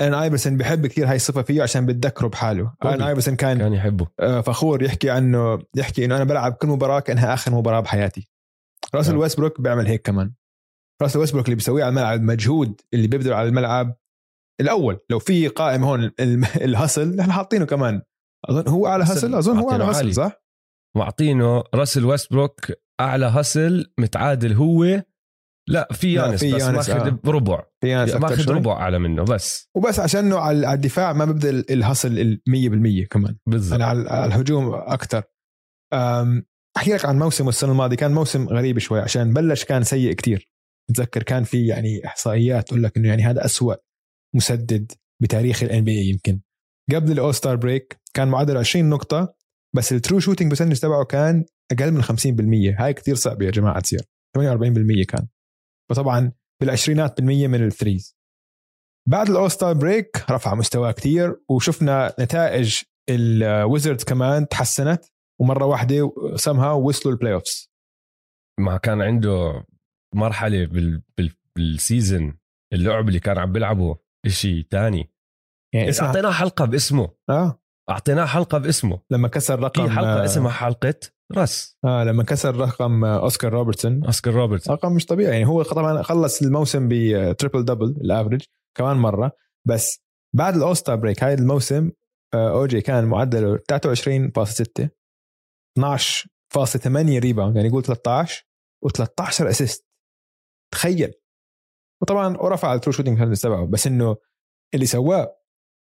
الين ايفرسون بحب كثير هاي الصفة فيه عشان بتذكره بحاله. كوبي. الين ايفرسون كان كان يحبه. آه، فخور يحكي عنه يحكي إنه أنا بلعب كل مباراة كأنها آخر مباراة بحياتي. راسل آه. ويسبروك بيعمل هيك كمان. راسل ويسبروك اللي بيسويه على الملعب المجهود اللي بيبذل على الملعب. الأول لو في قائم هون ال- ال hustle إحنا حاطينه كمان. أظن هو أعلى هسل أظن هو أعلى. هسل صح؟ معطينه راسل ويستبروك أعلى هسل متعادل هو لا في يانس في بس يانس، ماخذ آه. ربع. في أكتر ماخذ. ربع أعلى منه بس. وبس عشانه على على الدفاع ما ببذل الهسل ال 100% كمان. بالضبط. أنا على على الهجوم أكثر أحكي لك عن موسم السنة الماضية. كان موسم غريب شوي عشان بلش كان سيء كتير. بتذكر كان في يعني إحصائيات تقول لك إنه يعني هذا أسوأ مسدد بتاريخ ال NBA يمكن. قبل ال All-Star break كان معدل 20 نقطة بس ال true shooting percentage تبعه كان أقل من 50% هاي كتير صعبة يا جماعة تصير. 48% كان. فطبعا بالعشرينات بالمية من ال threes. بعد ال All-Star break رفع مستواه كتير وشفنا نتائج الويزردز كمان تحسنت ومرة واحدة سمها وصلوا ال playoffs ما كان عنده مرحلة بال... بال... بال season اللعب اللي كان عم بيلعبه إشي تاني. يعني اسمع أعطيناه حلقة باسمه. آه. أعطيناه حلقة باسمه. لما كسر رقم في حلقة آه اسمها حلقة رس آه لما كسر رقم آه أوسكار روبرتسون. أوسكار روبرتس رقم مش طبيعي يعني هو طبعا خلص الموسم ب triple double ال average كمان مرة. بس بعد ال All-Star break هاي الموسم آه، اوجي كان معدله 23.6 12.8 rebound يعني قول 13 و13 assist تخيل. وطبعا ورفع ال true shooting تبعه بس إنه اللي سواه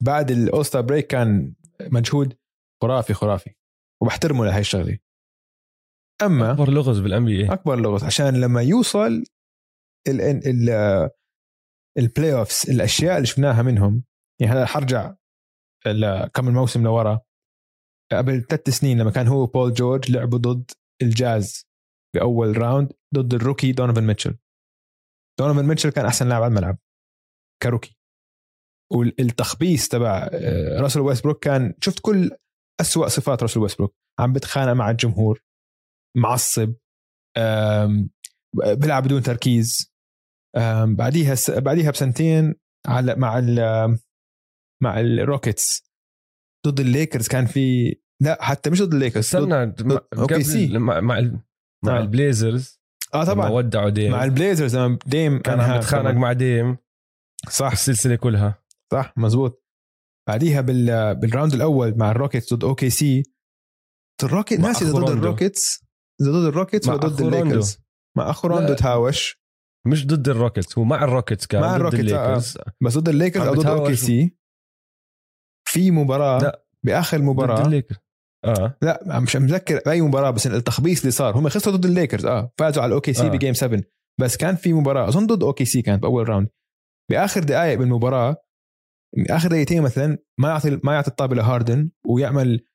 بعد ال All-Star break كان مجهود خرافي خرافي. وبحترمه لهي الشغلة. أما أكبر لغز بال NBA أكبر لغز عشان لما يوصل ال ال ال ال playoffs الأشياء اللي شفناها منهم يعني هلا حرجع كم الموسم لورا. قبل ثلاث سنين لما كان هو بول جورج لعبوا ضد الجاز بأول round ضد ال rookie دونيفن ميتشل. دونيفن ميتشل كان أحسن لاعب على الملعب ك rookie. والتخبيص تبع آه، راسل ويستبروك كان شفت كل أسوأ صفات راسل ويستبروك عم بتخانق مع الجمهور معصب بيلعب بدون تركيز بعديها. بعديها بسنتين على مع ال مع الروكيتس ضد الليكرز كان في لا حتى مش ضد الليكرز. استنى قبل سي. مع مع, ال- مع آه. البليزرز آه طبعا ودعوا ديم مع البليزرز لما ديم كان عم يتخانق. مع ديم صح السلسلة كلها صح؟ مزبوط. بعديها بال... بال round الأول مع الروكيتس ضد OKC الروكيت ناسي ضد. الروكيتس. ضد الروكيتس ضد روندو. الليكرز. مع أخو روندو. تهاوش. مش ضد الروكيتس هو مع الروكيتس كان مع ضد الروكيتس، آه. الليكرز. بس ضد الليكرز أو ضد. OKC في مباراة لا. بآخر ضد مباراة. الليكرز. آه. لا مش متذكر باي مباراة بس التخبيص اللي صار. هم خسروا ضد الليكرز آه. فازوا على ال OKC آه. ب game 7 بس كان في مباراة أظن ضد OKC كانت بأول round بآخر دقائق بالمباراة آخر دقيقتين مثلا ما يعطي ما يعطي الطابة لهاردن ويعمل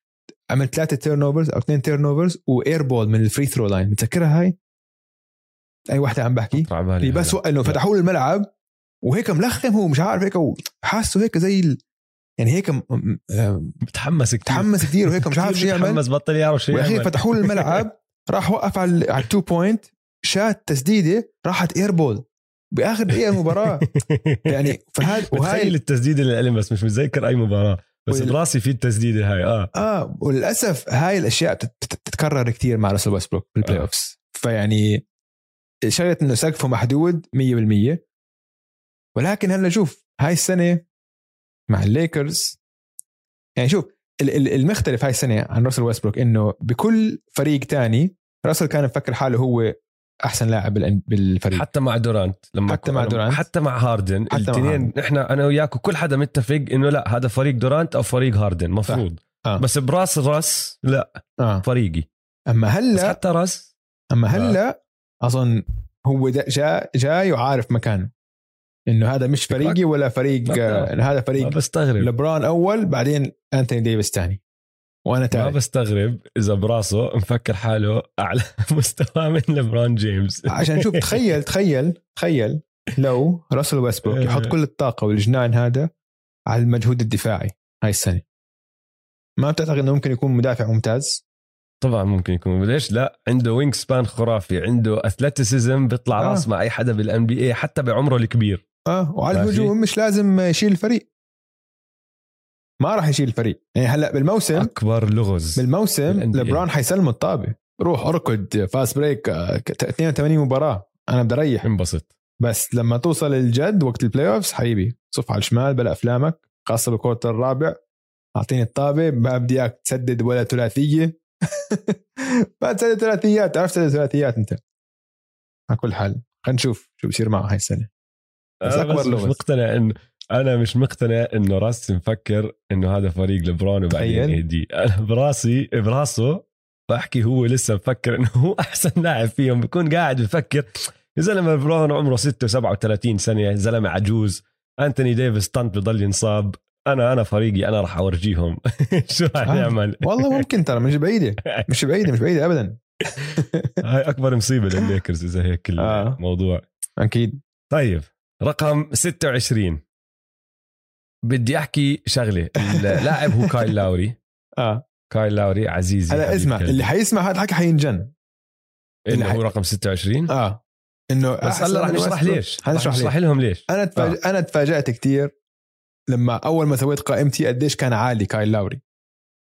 عمل ثلاثة turnovers أو اثنين تيرن اوفرز و air ball من ال free throw line متذكرها هاي؟ أي وحده عم بحكي؟ اللي بس إنه فتحوا له الملعب وهيك ملخم هو مش عارف هيك حاسه هيك زي ال... يعني هيك متحمس كثير متحمس كثير وهيك مش عارف شو يعمل. متحمس بطل يعرف شو يعمل. فتحوا له الملعب راح وقف على على ال two point shot تسديدة راحت air ball بآخر دقيقة المباراه يعني فهذا وهاي التسديده اللي بس مش متذكر أي مباراة. بس وال... براسي في التسديده هاي آه. آه وللأسف هاي الأشياء بتتكرر كثير مع راسل ويستبروك بال playoffs آه. فيعني شغلة إنه سقفه محدود 100% ولكن هلا شوف هاي السنة مع الليكرز يعني شوف المختلف هاي السنة عن راسل ويستبروك إنه بكل فريق تاني راسل كان مفكر حاله هو أحسن لاعب بالفريق. حتى مع دورانت لما حتى مع دورانت. حتى مع هاردن الاثنين نحن أنا وياك وكل حدا متفق إنه لا هذا فريق دورانت أو فريق هاردن مفروض. آه. بس براس الراس لا آه. فريقي. أما هلا حتى راس؟ أما هلا آه. أظن هو جاي جاي وعارف مكانه. إنه هذا مش فريقي ولا فريق آه هذا فريق بستغرب. لبران أول بعدين أنتوني ديفيس ثاني وأنا تعرف ما بستغرب إذا براسه مفكر حاله أعلى مستوى من لبران جيمس. عشان شوف تخيل تخيل تخيل لو راسل ويسبروك يحط كل الطاقة والجنان هذا على المجهود الدفاعي هاي السنة. ما بتعتقد إنه ممكن يكون مدافع ممتاز؟ طبعا ممكن يكون ليش؟ لا عنده wingspan خرافي عنده athleticism بيطلع آه. راس مع أي حدا بال NBA حتى بعمره الكبير. آه وعلى الهجوم مش لازم يشيل الفريق. ما راح يشيل الفريق. يعني هلأ بالموسم أكبر لغز بالموسم لبران حيسلم الطابة. روح أركض fast break 82 مباراة. أنا بدي أريح. انبسط. بس لما توصل الجد وقت ال playoffs حبيبي صف على الشمال بلا أفلامك خاصة بال quarter الرابع. أعطيني الطابة. ما بدي إياك تسدد ولا ثلاثية. ما تسدد ثلاثيات. تعرف تسدد ثلاثيات أنت. على كل حال خلينا نشوف شو بصير معه هاي السنة. بس أكبر لغز مش مقتنع إنه أنا مش مقتنع إنه راسي مفكر إنه هذا فريق لبرون وبعدين AD. أنا براسي براسه بحكي هو لسه مفكر إنه هو أحسن لاعب فيهم. بكون قاعد بفكر يا زلمة لبرون عمره 6 37 سنة. زلمة عجوز. أنتوني ديفيس طنط بضل ينصاب. أنا أنا فريقي. أنا راح أورجيهم. شو راح آه. نعمل والله ممكن ترى. مش بعيدة. مش بعيدة. مش بعيدة ابدا. هاي أكبر مصيبة للليكرز إذا هيك آه. الموضوع. أكيد. طيب. رقم 26 بدي أحكي شغلة. اللاعب هو كايل لاوري. آه. كايل لاوري عزيزي. هلا اسمع اللي حيسمع هذا الحكي حينجن. اللي هو رقم 26 آه. إنه بس هلا رح نشرح ليش. نشرح لهم ليش. أنا تفاج... آه. أنا تفاجأت كثير لما أول ما سويت قائمتي قديش كان عالي كايل لاوري.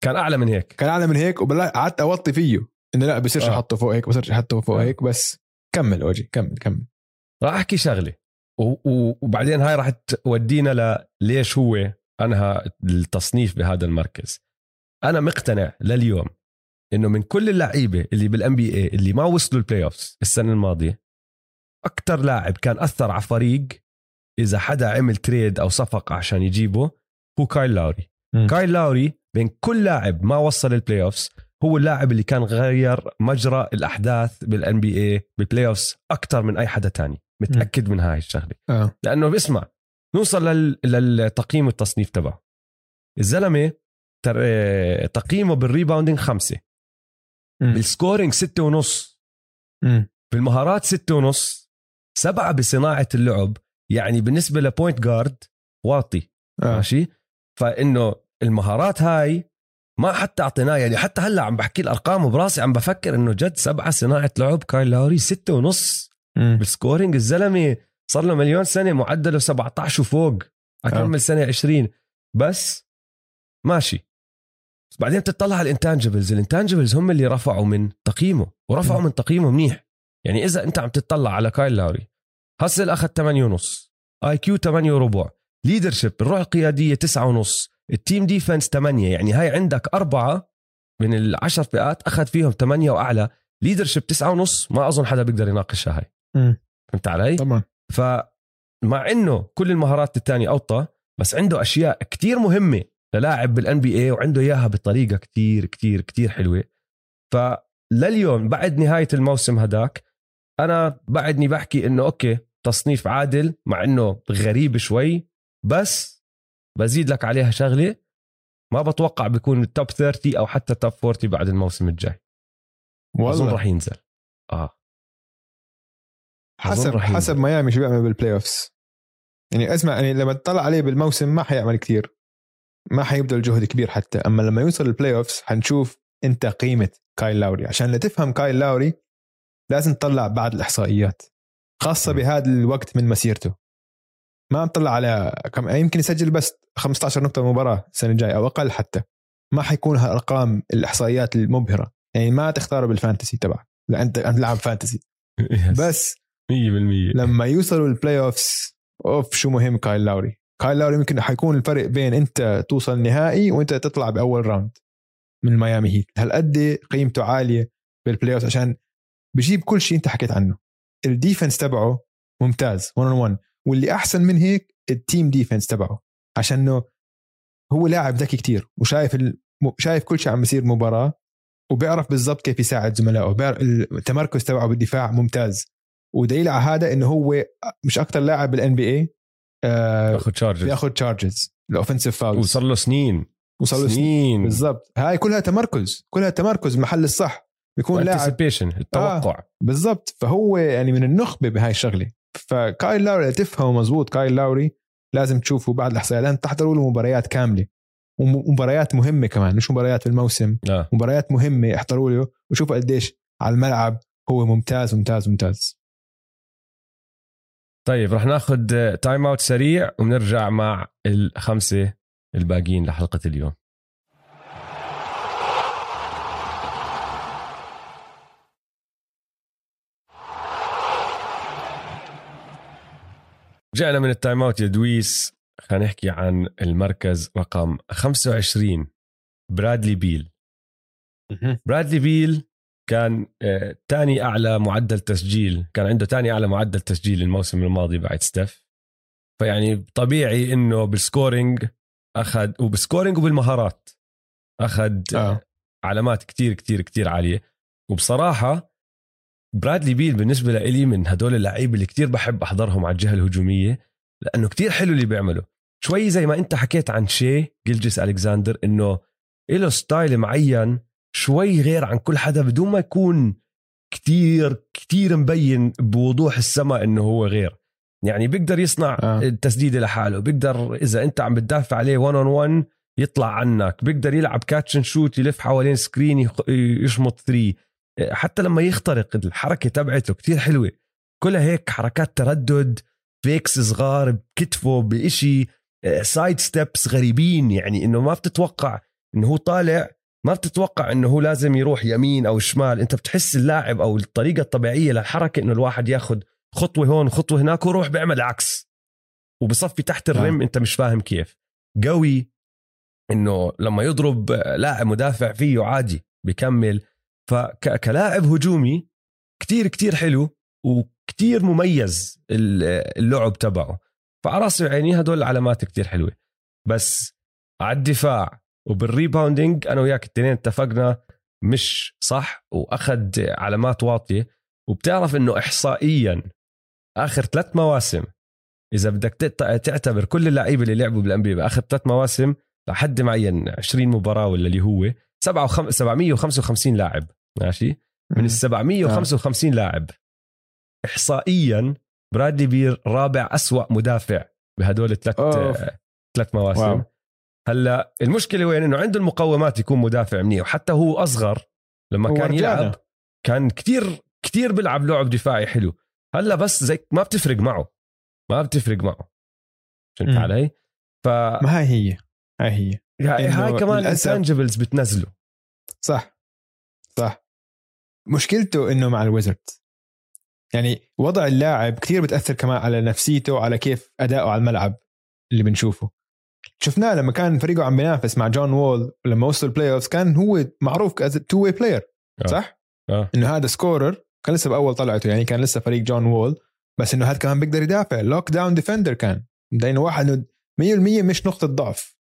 كان أعلى من هيك. كان أعلى من هيك وقعدت أوطي فيه. إنه لا بصيرش آه. أحطه فوق هيك بصيرش أحطه فوق آه. هيك بس كمل أوجي كمل كمل. راح أحكي شغلة. وبعدين هاي راح تودينا ليش هو أنهى التصنيف بهذا المركز. أنا مقتنع لليوم إنه من كل اللعيبة اللي بال NBA اللي ما وصلوا ال playoffs السنة الماضية أكثر لاعب كان أثر على فريق إذا حدا عمل trade أو صفقة عشان يجيبه هو كايل لاوري م. كايل لاوري بين كل لاعب ما وصل ال playoffs هو اللاعب اللي كان غير مجرى الأحداث بال NBA بال playoffs أكثر من أي حدا تاني. متأكد. من هاي الشغلة. آه. لأنه بسمع نوصل لل... للتقييم والتصنيف تبعه. الزلمة تر... تقييمه بال rebounding خمسة. م. بال scoring ستة ونص. م. بالمهارات ستة ونص. سبعة بصناعة اللعب. يعني بالنسبة ل point guard واطي. آه. ماشي؟ فإنه المهارات هاي ما حتى أعطيناه. يعني حتى هلأ عم بحكي الأرقام وبراسي عم بفكر إنه جد سبعة صناعة لعب. كايل لاوري ستة ونص. بال scoring الزلمة صار له مليون سنة معدله 17 وفوق. أكمل آه. سنة 20 بس ماشي. بس بعدين بتطلع على ال intangibles. ال intangibles هم اللي رفعوا من تقييمه ورفعوا من تقييمه منيح. يعني إذا أنت عم تطلع على كايل لاوري hustle أخذ 8 ونص IQ 8 وربع leadership الروح القيادية 9 ونص ال team defense 8 يعني هاي عندك أربعة من العشر فئات أخذ فيهم 8 وأعلى. leadership 9 ونص ما أظن حدا بيقدر يناقشها هاي. فهمت علي؟ طبعا فمع إنه كل المهارات الثانية أوطى بس عنده أشياء كتير مهمة للاعب بال NBA وعنده إياها بطريقه كتير كتير كتير حلوة. فلليوم بعد نهاية الموسم هداك أنا بعدني بحكي إنه okay تصنيف عادل مع إنه غريب شوي بس بزيد لك عليها شغلة ما بتوقع بيكون ال top 30 أو حتى top 40 بعد الموسم الجاي. والله. أظن راح ينزل. آه. حسب حسب ميامي شو بيعمل بال playoffs يعني أسمع يعني لما تطلع عليه بالموسم ما حيعمل كثير ما حيبذل جهد كبير حتى. أما لما يوصل ال playoffs حنشوف أنت قيمة كايل لاوري عشان لتفهم كايل لاوري لازم تطلع بعض الإحصائيات خاصة بهذا الوقت من مسيرته. ما تطلع على كم يمكن يسجل بس 15 نقطة مباراة السنة الجاية أو أقل حتى. ما حيكون هالأرقام الإحصائيات المبهرة. يعني ما تختاره بال fantasy تبعك. لا أنت أنت لاعب fantasy. بس 100% لما يوصلوا ال playoffs أوف شو مهم كايل لاوري كايل لاوري يمكن حيكون الفرق بين أنت توصل النهائي وأنت تطلع بأول round من ميامي هيت. هالقد قيمته عالية بال playoff عشان بجيب كل شيء أنت حكيت عنه. ال defense تبعه ممتاز 1 on 1 واللي أحسن من هيك ال team defense تبعه. عشان إنه هو لاعب ذكي كتير وشايف ال... شايف كل شيء عم بيصير مباراة وبيعرف بالضبط كيف يساعد زملائه. التمركز تبعه بالدفاع ممتاز. ودليل على هذا إنه هو من أكثر لاعب بال NBA بياخذ charges بياخذ charges ال offensive foul وصل له سنين. وصل له سنين. بالضبط. هاي كلها تمركز. كلها تمركز المحل الصح. بيكون لاعب التوقع. آه بالضبط. فهو يعني من النخبة بهاي الشغلة. فكايل لاوري تفهمه مزبوط كايل لاوري لازم تشوفوا بعد الاحصائيات لازم تحضروا له مباريات كاملة. ومباريات مهمة كمان مش مباريات في الموسم. آه. مباريات مهمة احضروا له وشوفوا قديش على الملعب هو ممتاز ممتاز ممتاز. طيب رح ناخذ time out سريع ونرجع مع الخمسة الباقيين لحلقة اليوم. رجعنا من ال time out يا دويس. خلينا نحكي عن المركز رقم 25 برادلي بيل. برادلي بيل كان ثاني آه أعلى معدل تسجيل كان عنده ثاني أعلى معدل تسجيل الموسم الماضي بعد ستيف. فيعني طبيعي إنه بال scoring أخذ وبال scoring وبالمهارات أخذ آه. علامات كتير كتير كتير عالية. وبصراحة برادلي بيل بالنسبة لي من هدول اللعيبة اللي كتير بحب أحضرهم على الجهة الهجومية لأنه كتير حلو اللي بيعمله. شوي زي ما أنت حكيت عن شاي جلجس ألكساندر إنه له ستايل معين شوي غير عن كل حدا بدون ما يكون كتير كتير مبين بوضوح السماء إنه هو غير. يعني بيقدر يصنع آه. التسديده لحاله بيقدر إذا أنت عم بتدافع عليه 1 on 1 يطلع عنك بيقدر يلعب catch shoot يلف حوالين screen يشمط 3 حتى لما يخترق الحركة تبعته كتير حلوة. كلها هيك حركات head fakes صغار بكتفه بإشي side steps غريبين يعني إنه ما بتتوقع إنه هو طالع ما بتتوقع إنه هو لازم يروح يمين أو شمال. أنت بتحس اللاعب أو الطريقة الطبيعية للحركة إنه الواحد ياخذ خطوة هون خطوة هناك ويروح بيعمل عكس. وبصفي تحت ال rim آه. أنت مش فاهم كيف. قوي إنه لما يضرب لاعب مدافع فيه عادي بكمل فكلاعب هجومي كتير كتير حلو وكتير مميز اللعب تبعه. فعلى راسي وعيني هدول علامات كتير حلوة. بس على الدفاع وبالريباوندينج أنا وياك الاثنين اتفقنا مش صح وأخذ علامات واطية. وبتعرف إنه احصائيا آخر ثلاث مواسم إذا بدك تعتبر كل اللعيبة اللي لعبوا بالانبي بآخر ثلاث مواسم لحد معين 20 مباراة ولا اللي هو 755 لاعب. ماشي؟ من ال 755 لاعب. احصائيا برادلي بير رابع أسوأ مدافع بهدول الثلاث ثلاث مواسم. واو. هلا المشكلة وين؟ إنه عنده المقومات يكون مدافع منيح وحتى هو أصغر لما كان يلعب كان كتير كتير بيلعب لعب دفاعي حلو. هلا بس زي ما بتفرق معه ما بتفرق معه. فهمت علي؟ ف ما هاي هي هاي هي. هاي, هاي كمان ال intangibles بتنزله. صح صح. مشكلته إنه مع الويزرد يعني وضع اللاعب كثير بتأثر كمان على نفسيته وعلى كيف أداؤه على الملعب اللي بنشوفه. شفناه لما كان فريقه عم بينافس مع جون وول لما وصل ال playoff كان هو معروف كاز two-way player صح؟ آه. إنه هذا scorer كان لسه بأول طلعته يعني كان لسه فريق جون وول بس إنه هذا كمان بيقدر يدافع. lockdown defender كان. لأنه واحد 100% مش نقطة ضعف.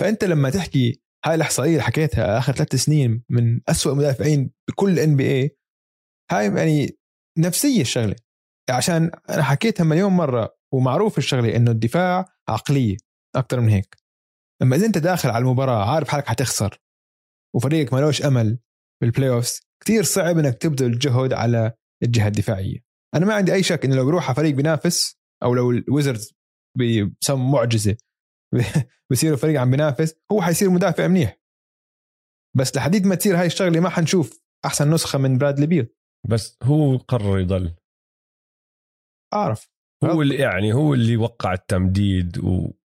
فأنت لما تحكي هاي الاحصائيه اللي حكيتها آخر ثلاث سنين من أسوأ مدافعين بكل NBA هاي يعني نفسية الشغلة. عشان أنا حكيتها مليون مرة ومعروف الشغلة إنه الدفاع عقلية. أكثر من هيك. لما إذا أنت داخل على المباراة عارف حالك حتخسر. وفريقك مالوش أمل بال playoffs كثير صعب إنك تبذل جهد على الجهة الدفاعية. أنا ما عندي أي شك إنه لو بروح على فريق بينافس أو لو الويزردز بيسووا معجزة بيصيروا فريق عم بينافس هو حيصير مدافع منيح. بس لحديد ما تصير هاي الشغلة ما حنشوف أحسن نسخة من برادلي بيل. بس هو قرر يضل. أعرف. هو اللي يعني هو اللي وقع التمديد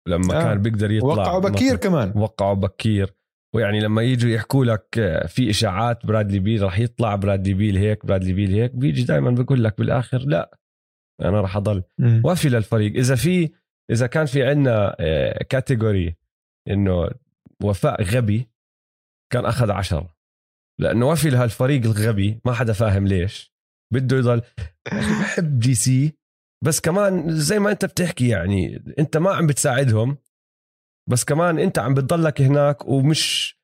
ولما آه. كان بيقدر يطلع وقعوا بكير كمان. وقعوا بكير. ويعني لما يجوا يحكوا لك آه، في إشاعات برادلي بيل راح يطلع برادلي بيل هيك برادلي بيل هيك بيجي دائما بقول لك بالآخر لا أنا راح أضل وفي للفريق. إذا في إذا كان في عندنا category آه، إنه وفاء غبي كان أخذ عشرة. لأنه وفي لهالفريق الغبي ما حدا فاهم ليش. بده يضل. بحب دي سي بس كمان زي ما انت بتحكي يعني انت ما عم بتساعدهم بس كمان انت عم بتضلك هناك ومش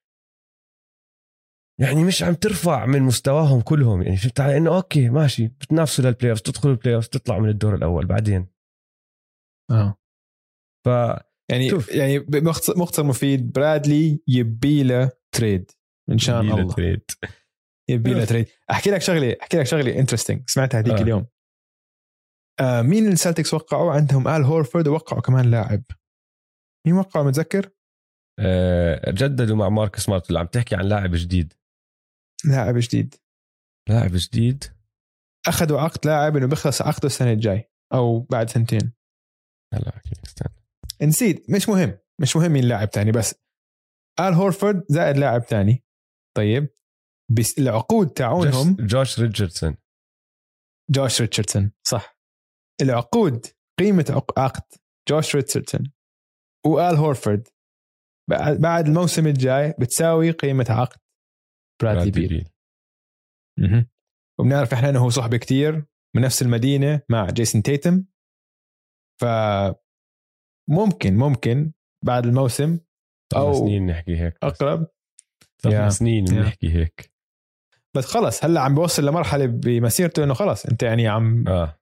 يعني مش عم ترفع من مستواهم كلهم. يعني فهمت علي؟ إنه okay ماشي بتنافسوا لل playoff تدخلوا ال playoff تطلعوا من الدور الأول بعدين. آه. ف يعني شوف. يعني مختصر مفيد برادلي يبي له trade إن شاء الله. trade يبي له trade أحكي لك شغلة أحكي لك شغلة interesting سمعتها هذيك آه. اليوم. آه مين السلتكس وقعوا؟ عندهم آل هورفورد ووقعوا كمان لاعب. مين وقعوا متذكر؟ آه جددوا مع ماركس سمارت اللي عم تحكي عن لاعب جديد. لاعب جديد. لاعب جديد. أخذوا عقد لاعب إنه بيخلص عقده السنة الجاي أو بعد سنتين. هلا استنى. نسيت. مش مهم. مش مهم مين لاعب تاني بس آل هورفورد زائد لاعب تاني. طيب. بس العقود تاعونهم جوش ريتشاردسون. جوش ريتشاردسون صح. العقود قيمة عقد. جوش ريتشاردسون. وآل هورفورد. بعد الموسم الجاي بتساوي قيمة عقد. برادلي بيل, بيل. وبنعرف إحنا إنه هو صحبه كتير من نفس المدينة مع جيسون تيتم. ف ممكن ممكن بعد الموسم أو سنين نحكي هيك أقرب. ثلاث سنين بنحكي هيك. بس خلص هلأ عم بوصل لمرحلة بمسيرته إنه خلص أنت يعني عم آه.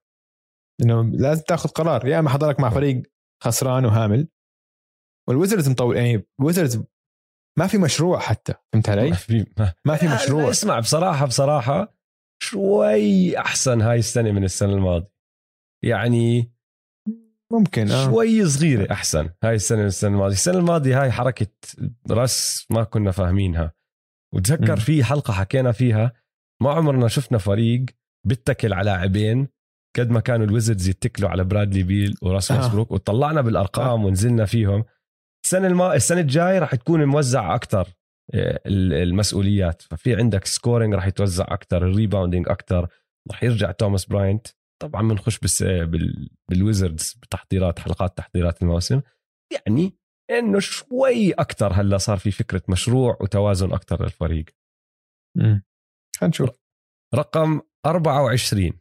إنه لازم تاخذ قرار يا إما حضرك مع فريق خسران وهامل. والويزرز مطول يعني الويزرز ما في مشروع حتى فهمت علي؟ ما في ما, ما في مشروع. اسمع بصراحة بصراحة شوي أحسن هاي السنة من السنة الماضية. يعني ممكن آه. شوي صغيرة أحسن هاي السنة من السنة الماضية. السنة الماضية هاي حركة راس ما كنا فاهمينها. وتذكر في حلقة حكينا فيها ما عمرنا شفنا فريق بيتكل على لاعبين قد ما كانوا الويزردز يتكلوا على برادلي بيل وراس ويسبروك آه. وطلعنا بالأرقام آه. ونزلنا فيهم. السنة الما... السنة الجاي راح تكون موزع أكثر آه، المسؤوليات. ففي عندك scoring راح يتوزع أكثر ال rebounding أكثر راح يرجع توماس براينت. طبعا بنخش بس بال... بالويزردز بتحضيرات حلقات تحضيرات الموسم. يعني إنه شوي أكثر هلأ صار في فكرة مشروع وتوازن أكثر للفريق. امم حنشوف رقم 24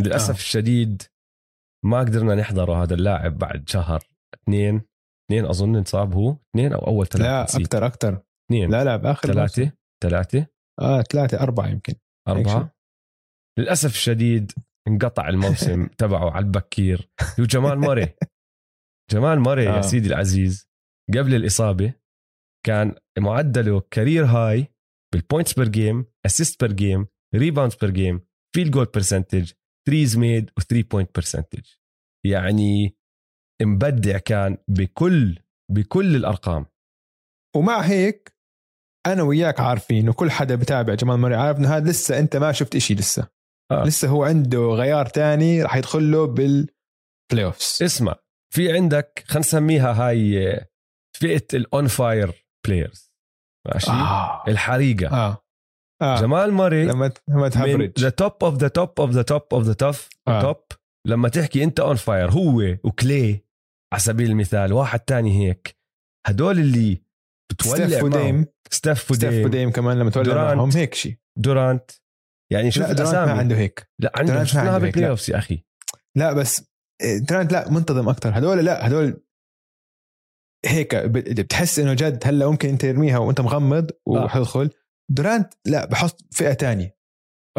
للأسف آه. الشديد ما قدرنا نحضره هذا اللاعب بعد شهر اثنين. اثنين أظن انصاب هو. اثنين أو أول ثلاثة لا أكثر أكثر. اثنين. لا لا بآخر ثلاثة؟ ثلاثة؟ آه ثلاثة أربعة يمكن. أربعة؟ للأسف الشديد انقطع الموسم تبعه على البكير. هو جمال موري جمال موري آه. يا سيدي العزيز. قبل الإصابة كان معدله career high بال points per game assist per game rebounds per game field goal percentage threes made و3 point percentage يعني مبدع كان بكل بكل الأرقام. ومع هيك أنا وياك عارفين وكل حدا بتابع جمال موري عارف إنه هذا لسه أنت ما شفت إشي لسه. آه. لسه هو عنده gear تاني راح يدخل له بال playoffs اسمع في عندك خلينا نسميها هاي فئة ال on fire players ماشي؟ آه. الحريقة. آه. آه. جمال موري لما لما تهبرج. the top of the top of the top of the top top لما تحكي انت on fire هو و كلاي على سبيل المثال واحد تاني هيك. هدول اللي بتولع ستيف وديم. ستيف وديم ستيف وديم. كمان لما تولع معهم هيك شيء دورانت. يعني شوف لا دورانت ما عنده هيك. لا عنده شفناها بال playoffs يا أخي؟ لا بس إيه، دورانت لا منتظم أكثر هدول لا هدول هيك بتحس إنه جد هلا ممكن أنت ترميها وأنت مغمض آه. وحتدخل دورانت لا بحط فئة تانية.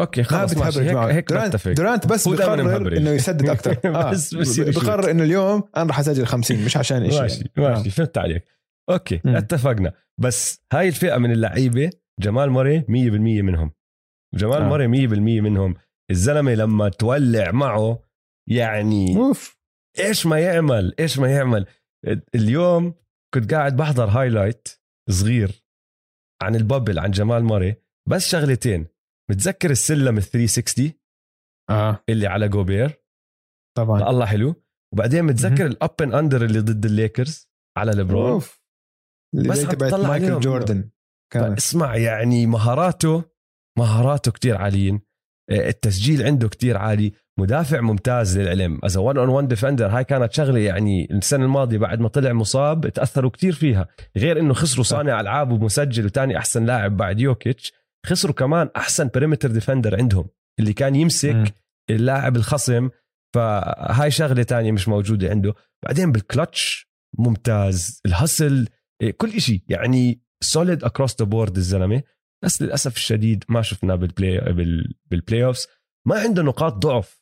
okay خلاص ماشي. هيك, هيك دورانت, بتفق. دورانت بس بقرر إنه يسدد أكثر آه بس بقرر إنه اليوم أنا راح اسجل 50 مش عشان شيء ماشي يعني. ماشي آه. فهمت عليك. okay م. اتفقنا. بس هاي الفئة من اللعيبة جمال موري 100% منهم. جمال آه. موري 100% منهم. الزلمة لما تولع معه يعني أوف. إيش ما يعمل إيش ما يعمل. اليوم كنت قاعد بحضر highlight صغير. عن ال bubble عن جمال موري. بس شغلتين. متذكر ال slam ال 360 آه. اللي على جوبير طبعا. الله حلو. وبعدين متذكر ال up and under اللي ضد الليكرز على ليبرون. أوف. اللي بس تبعت مايكل جوردن. كان. اسمع يعني مهاراته مهاراته كتير عاليين. آه، التسجيل عنده كتير عالي. مدافع ممتاز للعلم. as 1 on 1 defender هاي كانت شغلة يعني السنة الماضية بعد ما طلع مصاب تأثروا كتير فيها. غير إنه خسروا صانع ألعاب ومسجل وثاني أحسن لاعب بعد يوكيتش خسروا كمان أحسن perimeter defender عندهم اللي كان يمسك م. اللاعب الخصم. فهاي شغلة تانية مش موجودة عنده. بعدين بالكلتش ممتاز. ال hustle إيه، كل شيء يعني solid across the board الزلمة. بس للأسف الشديد ما شفناه بال play بال playoffs ما عنده نقاط ضعف.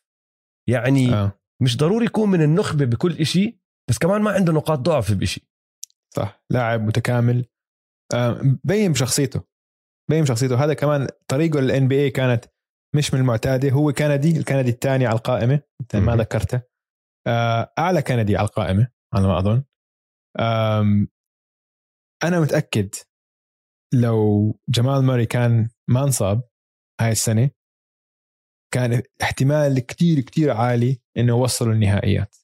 يعني آه. مش ضروري يكون من النخبة بكل شيء بس كمان ما عنده نقاط ضعف بشيء صح. لاعب متكامل. آه بين بشخصيته بين بشخصيته هذا كمان طريقة لل NBA كانت مش من المعتادة. هو كندي الكندي الثاني على القائمة أنت ما ذكرته. آه أعلى كندي على القائمة على ما أظن. أنا متأكد لو جمال ماري كان ما انصاب هاي السنة كان احتمال كتير كتير عالي إنه يوصلوا النهائيات.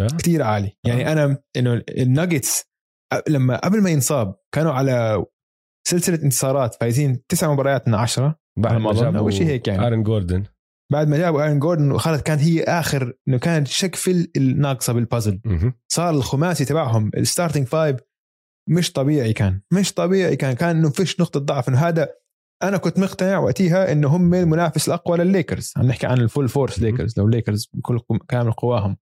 آه. كتير عالي. يعني آه. أنا إنه الناجتس لما قبل ما ينصاب كانوا على سلسلة انتصارات فايزين تسع مباريات من عشرة. بعد ما جابوا شيء هيك يعني؟ آرن جوردن. بعد ما جابوا آرن جوردن وخلت كانت هي آخر إنه كانت الشقفة الناقصة بالبازل صار الخماسي تبعهم ال starting five مش طبيعي كان. مش طبيعي كان. كان إنه فيش نقطة ضعف. إنه هذا أنا كنت مقتنع وقتها إنه هم المنافس الأقوى للليكرز. عم نحكي عن ال full force ليكرز لو ليكرز بكل كامل قواهم.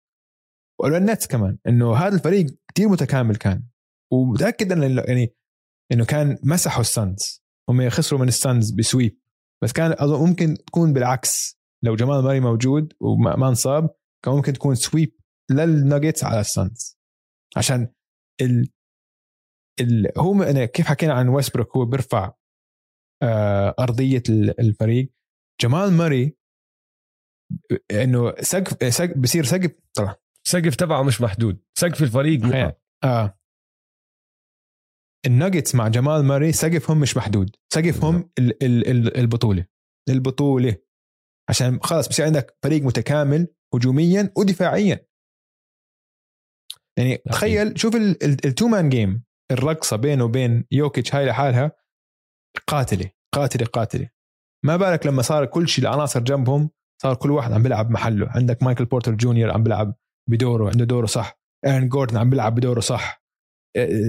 والنتس كمان إنه هذا الفريق كتير متكامل كان. ومتأكد إنه يعني إنه كان مسحوا السانز. هم خسروا من السانز ب sweep. بس كان أظن ممكن تكون بالعكس. لو جمال ماري موجود وما انصاب كان ممكن تكون sweep للناجتس على السانز. عشان ال ال هو كيف حكينا عن ويسبروك هو بيرفع أرضية الفريق. جمال ماري إنه سقف سقف بصير سقف طبعا. سقف تبعه مش محدود. سقف الفريق آه. الناجتس مع جمال ماري سقفهم مش محدود. سقفهم ال ال ال البطولة. البطولة. عشان خلاص بصير عندك فريق متكامل هجوميا ودفاعيا. يعني تخيل شوف ال two man game الرقصة بينه وبين يوكيتش هاي لحالها. قاتله قاتله قاتله ما بالك لما صار كل شيء العناصر جنبهم صار كل واحد عم بيلعب محله. عندك مايكل بورتر جونيور عم بيلعب بدوره عنده دوره صح. إيرن جوردن عم بيلعب بدوره صح.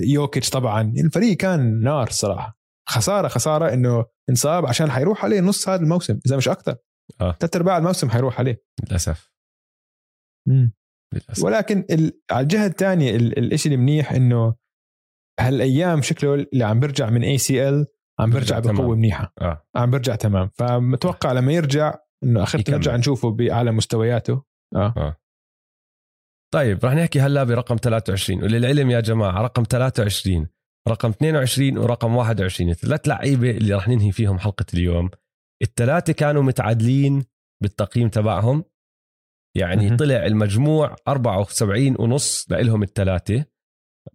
يوكيتش طبعا. الفريق كان نار صراحة. خسارة خسارة إنه انصاب عشان حيروح عليه نص هذا الموسم إذا مش أكثر. آه. ثلاث أرباع الموسم حيروح عليه. للأسف. للأسف. ولكن ال... على الجهة الثانية ال... الشيء المنيح إنه هالأيام شكله اللي عم بيرجع من ACL عم بيرجع بقوة منيحة. آه. عم بيرجع تمام. فمتوقع لما يرجع إنه اخرت نرجع نشوفه بأعلى مستوياته. آه, آه. طيب رح نحكي هلا برقم 23 وللعلم يا جماعة رقم 23 رقم 22 ورقم 21 الثلاث لعيبة اللي رح ننهي فيهم حلقة اليوم. الثلاثة كانوا متعادلين بالتقييم تبعهم. يعني طلع المجموع 74 ونص لهم الثلاثة.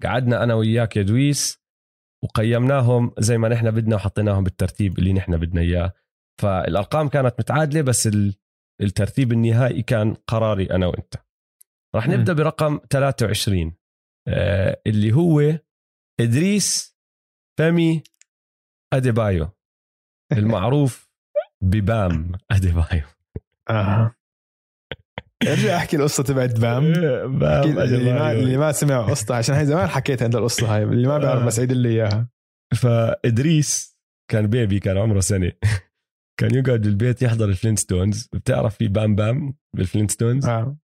قعدنا أنا وياك يا دويس. وقيمناهم زي ما نحن بدنا وحطيناهم بالترتيب اللي نحن بدنا إياه. فالأرقام كانت متعادلة بس الترتيب النهائي كان قراري أنا وأنت. راح نبدأ برقم 23 آه اللي هو إدريس فامي أديبايو المعروف ببام أديبايو. آه. ارجع احكي القصة تبعت بام. بام اللي ما, اللي ما سمع قصته عشان هي زمان حكيت عند القصة هاي اللي ما بيعرف بس عيد لي إياها. فإدريس كان baby كان عمره سنة. كان يقعد بالبيت يحضر الفلينستونز. بتعرف في بام بام بالفلينستونز؟ آه.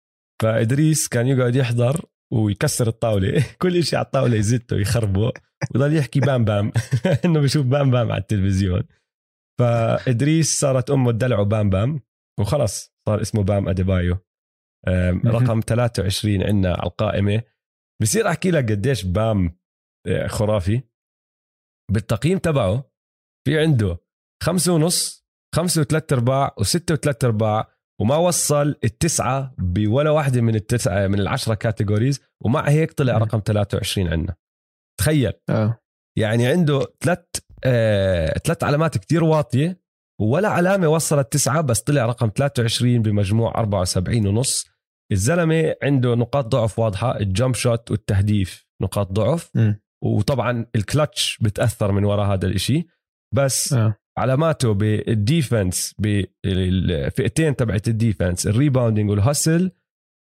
فإدريس كان يقعد يحضر ويكسر الطاولة. كل شيء على الطاولة يزته يخربه ويضل يحكي بام بام. إنه بشوف بام بام على التلفزيون. فإدريس صارت أمه تدلعه بام بام. وخلص صار اسمه بام أديبايو. رقم 23 عندنا على القائمة. بصير أحكي لك قديش بام آه، خرافي. بالتقييم تبعه في عنده خمسة ونص خمسة وثلاث أرباع وستة وثلاث أرباع وما وصل التسعة بولا واحدة من التسعة من العشرة كاتيجوريز ومع هيك طلع رقم 23 عندنا. تخيل. آه. يعني عنده ثلاث آه، ثلاث علامات كتير واطية. ولا علامة وصلت تسعة بس طلع رقم 23 بمجموع 74 ونص. الزلمة عنده نقاط ضعف واضحة ال jump shot والتهديف نقاط ضعف. م. وطبعا الكلتش بتأثر من وراء هذا الإشي. بس آه. علاماته بال defense بالفئتين تبعت ال defense ال rebounding وال hustle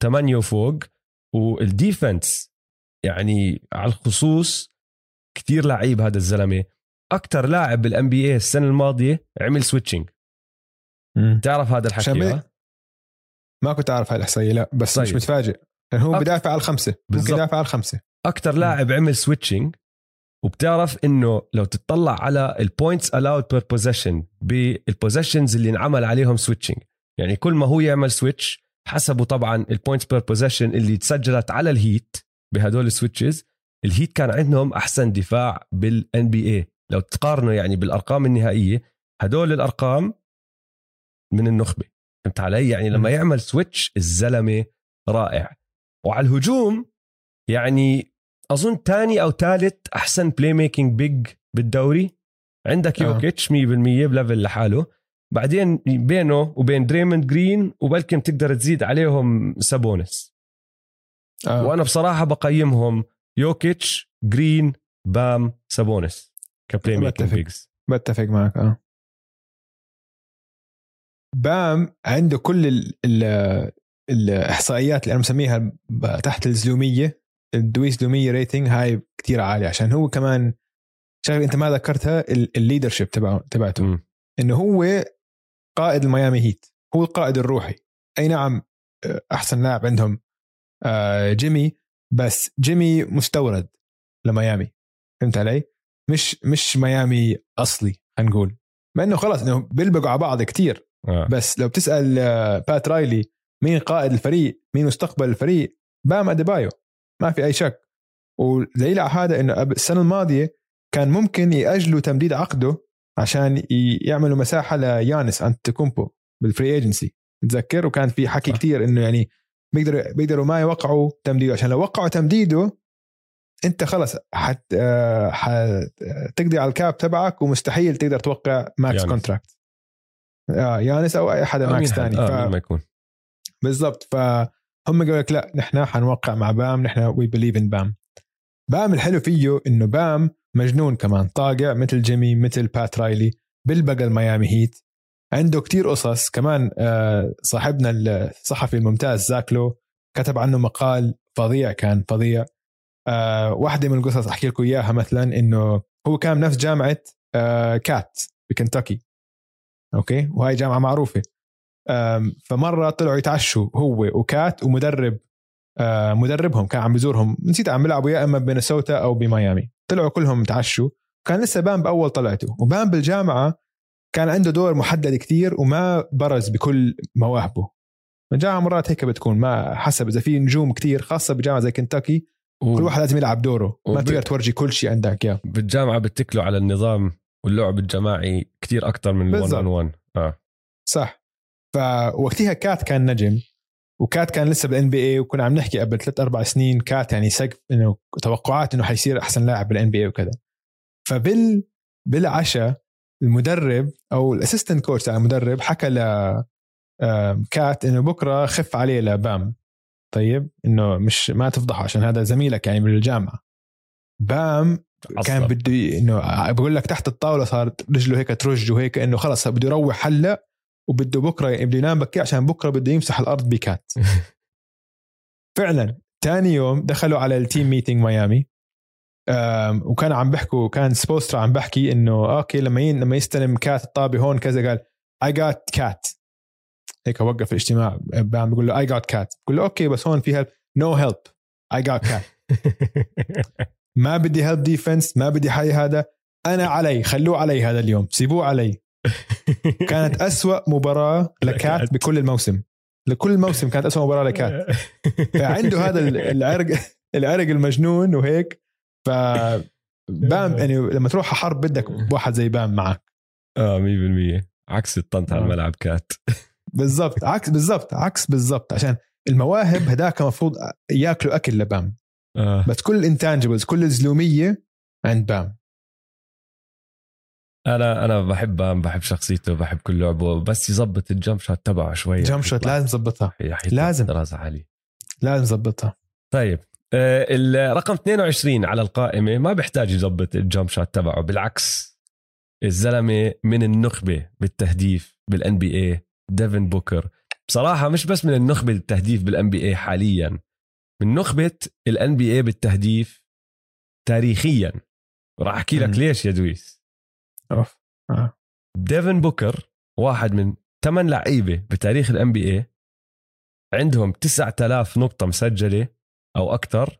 8 وفوق. وال defense يعني على الخصوص كتير لعيب هذا الزلمة. أكثر لاعب بال NBA السنة الماضية عمل switching تعرف هذا الحكي. ما كنت أعرف هاي الأحصائية لا بس طيب. مش متفاجئ. لأنه هو أك... بدافع على الخمسة. ممكن يدافع على الخمسة. أكثر لاعب عمل switching وبتعرف إنه لو تطلع على ال points allowed per possession بال possessions اللي انعمل عليهم switching يعني كل ما هو يعمل switch حسبوا طبعا ال points per possession اللي تسجلت على الهيت بهدول ال switches الهيت كان عندهم أحسن دفاع بال NBA لو تقارنوا يعني بالأرقام النهائية هدول الأرقام من النخبة. فهمت علي؟ يعني لما يعمل switch الزلمة رائع. وعلى الهجوم يعني أظن ثاني أو ثالث أحسن playmaking big بالدوري. عندك آه. يوكيتش 100% ب level لحاله. بعدين بينه وبين دريموند جرين وبلكن تقدر تزيد عليهم سابونس آه. وأنا بصراحة بقيمهم يوكيتش جرين بام سابونس ك playmaking bigs بتفق معك آه. بام عنده كل ال ال الإحصائيات اللي أنا مسميها تحت الزلومية الدويسلوميه rating هاي كتير عالية عشان هو كمان شغلة أنت ما ذكرتها ال leadership تبعه تبعته. إنه هو قائد الميامي هيت هو القائد الروحي. أي نعم أحسن لاعب عندهم آه، جيمي بس جيمي مستورد لميامي. فهمت علي؟ مش مش ميامي أصلي خلينا نقول. مع إنه خلاص إنه بيلبقوا على بعض كتير. آه. بس لو بتسال بات رايلي مين قائد الفريق؟ مين مستقبل الفريق؟ بام أديبايو. ما في أي شك. ودليل على هذا إنه السنة الماضية كان ممكن يأجلوا تمديد عقده عشان يعملوا مساحة ليانيس انتيتوكومبو بال free agency تذكر وكان في حكي كتير إنه يعني بيقدروا بيقدروا ما يوقعوا تمديده. عشان لو وقعوا تمديده انت خلص حت حتقضي على ال cap تبعك ومستحيل تقدر توقع max contract آه يانيس أو أي حدا max ثاني. آه ف... ما يكون. بالضبط. فهم قالوا لك لا نحن حنوقع مع بام نحن we believe in بام. بام الحلو فيه إنه بام مجنون كمان. طاقق مثل جيمي مثل بات رايلي بالبقى الميامي هيت. عنده كتير قصص. كمان آه، صاحبنا الصحفي الممتاز زاك لو كتب عنه مقال فظيع كان فظيع. آه، واحدة من القصص أحكي لكم إياها مثلا إنه هو كان نفس جامعة آه، كات بكنتاكي. أوكي؟ وهاي جامعة معروفة. فمرة طلعوا يتعشوا هو وكات ومدرب مدربهم كان عم بزورهم. نسيت عم بيلعبوا يا إما بمينيسوتا أو بميامي. طلعوا كلهم تعشوا. كان لسه بام بأول طلعته. وبام بالجامعة كان عنده دور محدد كثير وما برز بكل مواهبه. الجامعة مرات هيك بتكون ما حسب إذا في نجوم كثير خاصة بجامعة زي كنتاكي و... كل واحد لازم يلعب دوره. وب... ما تقدر تورجي كل شيء عندك اياه بالجامعة بتكلوا على النظام واللعب الجماعي كثير أكثر من 1 on 1 آه. صح. فوقتها كات كان نجم وكات كان لسه بال NBA وكنا عم نحكي قبل ثلاث أربع سنين كات يعني سقف إنه توقعات إنه حيصير أحسن لاعب بال NBA وكذا. فبال بالعشاء المدرب أو ال assistant coach تاع المدرب حكى ل كات إنه بكرة خف عليه لبام. طيب إنه مش ما تفضحه عشان هذا زميلك يعني بالجامعة بام كان بده إنه بقول لك تحت الطاولة صارت رجله هيك ترج وهيك إنه خلص بده يروح هلا وبده بكرة بده ينام بكير عشان بكرة بده يمسح الأرض بكات. فعلا ثاني يوم دخلوا على ال team meeting ميامي. وكان عم بحكوا كان سبولسترا عم بحكي إنه أوكي لما ين لما يستلم كات الطابة هون كذا قال I got كات هيك وقف الاجتماع بام بيقول له I got كات بقول له أوكي بس هون في help no help I got كات ما بدي help defense ما بدي حي هذا. أنا علي خلوه علي هذا اليوم. سيبوه علي. كانت أسوأ مباراة لكات بكل الموسم. لكل الموسم كانت أسوأ مباراة لكات. فعنده هذا العرق العرق المجنون وهيك. ف بام يعني لما تروح حرب بدك واحد زي بام معك. آه 100% عكس الطنط على آه. الملعب كات. بالضبط عكس بالضبط عكس بالضبط عشان المواهب هداك المفروض ياكلوا أكل لبام. آه. بس كل ال intangibles كل الزلومية عند بام. أنا أنا بحب بام بحب شخصيته بحب كل لعبه بس يظبط ال jump shot تبعه شوي ال jump shot لازم يظبطها. لازم. دراسة عالي لازم يظبطها. طيب آه، الرقم 22 على القائمة ما بيحتاج يظبط ال jump shot تبعه بالعكس الزلمة من النخبة بالتهديف بال NBA ديفن بوكر. بصراحة مش بس من النخبة التهديف بال NBA حاليا من نخبة ال NBA بالتهديف تاريخيا. راح أحكي لك ليش يا دويس. اوف آه. ديفن بوكر واحد من ثمان لعيبة بتاريخ ال NBA عندهم 9000 نقطة مسجلة أو أكثر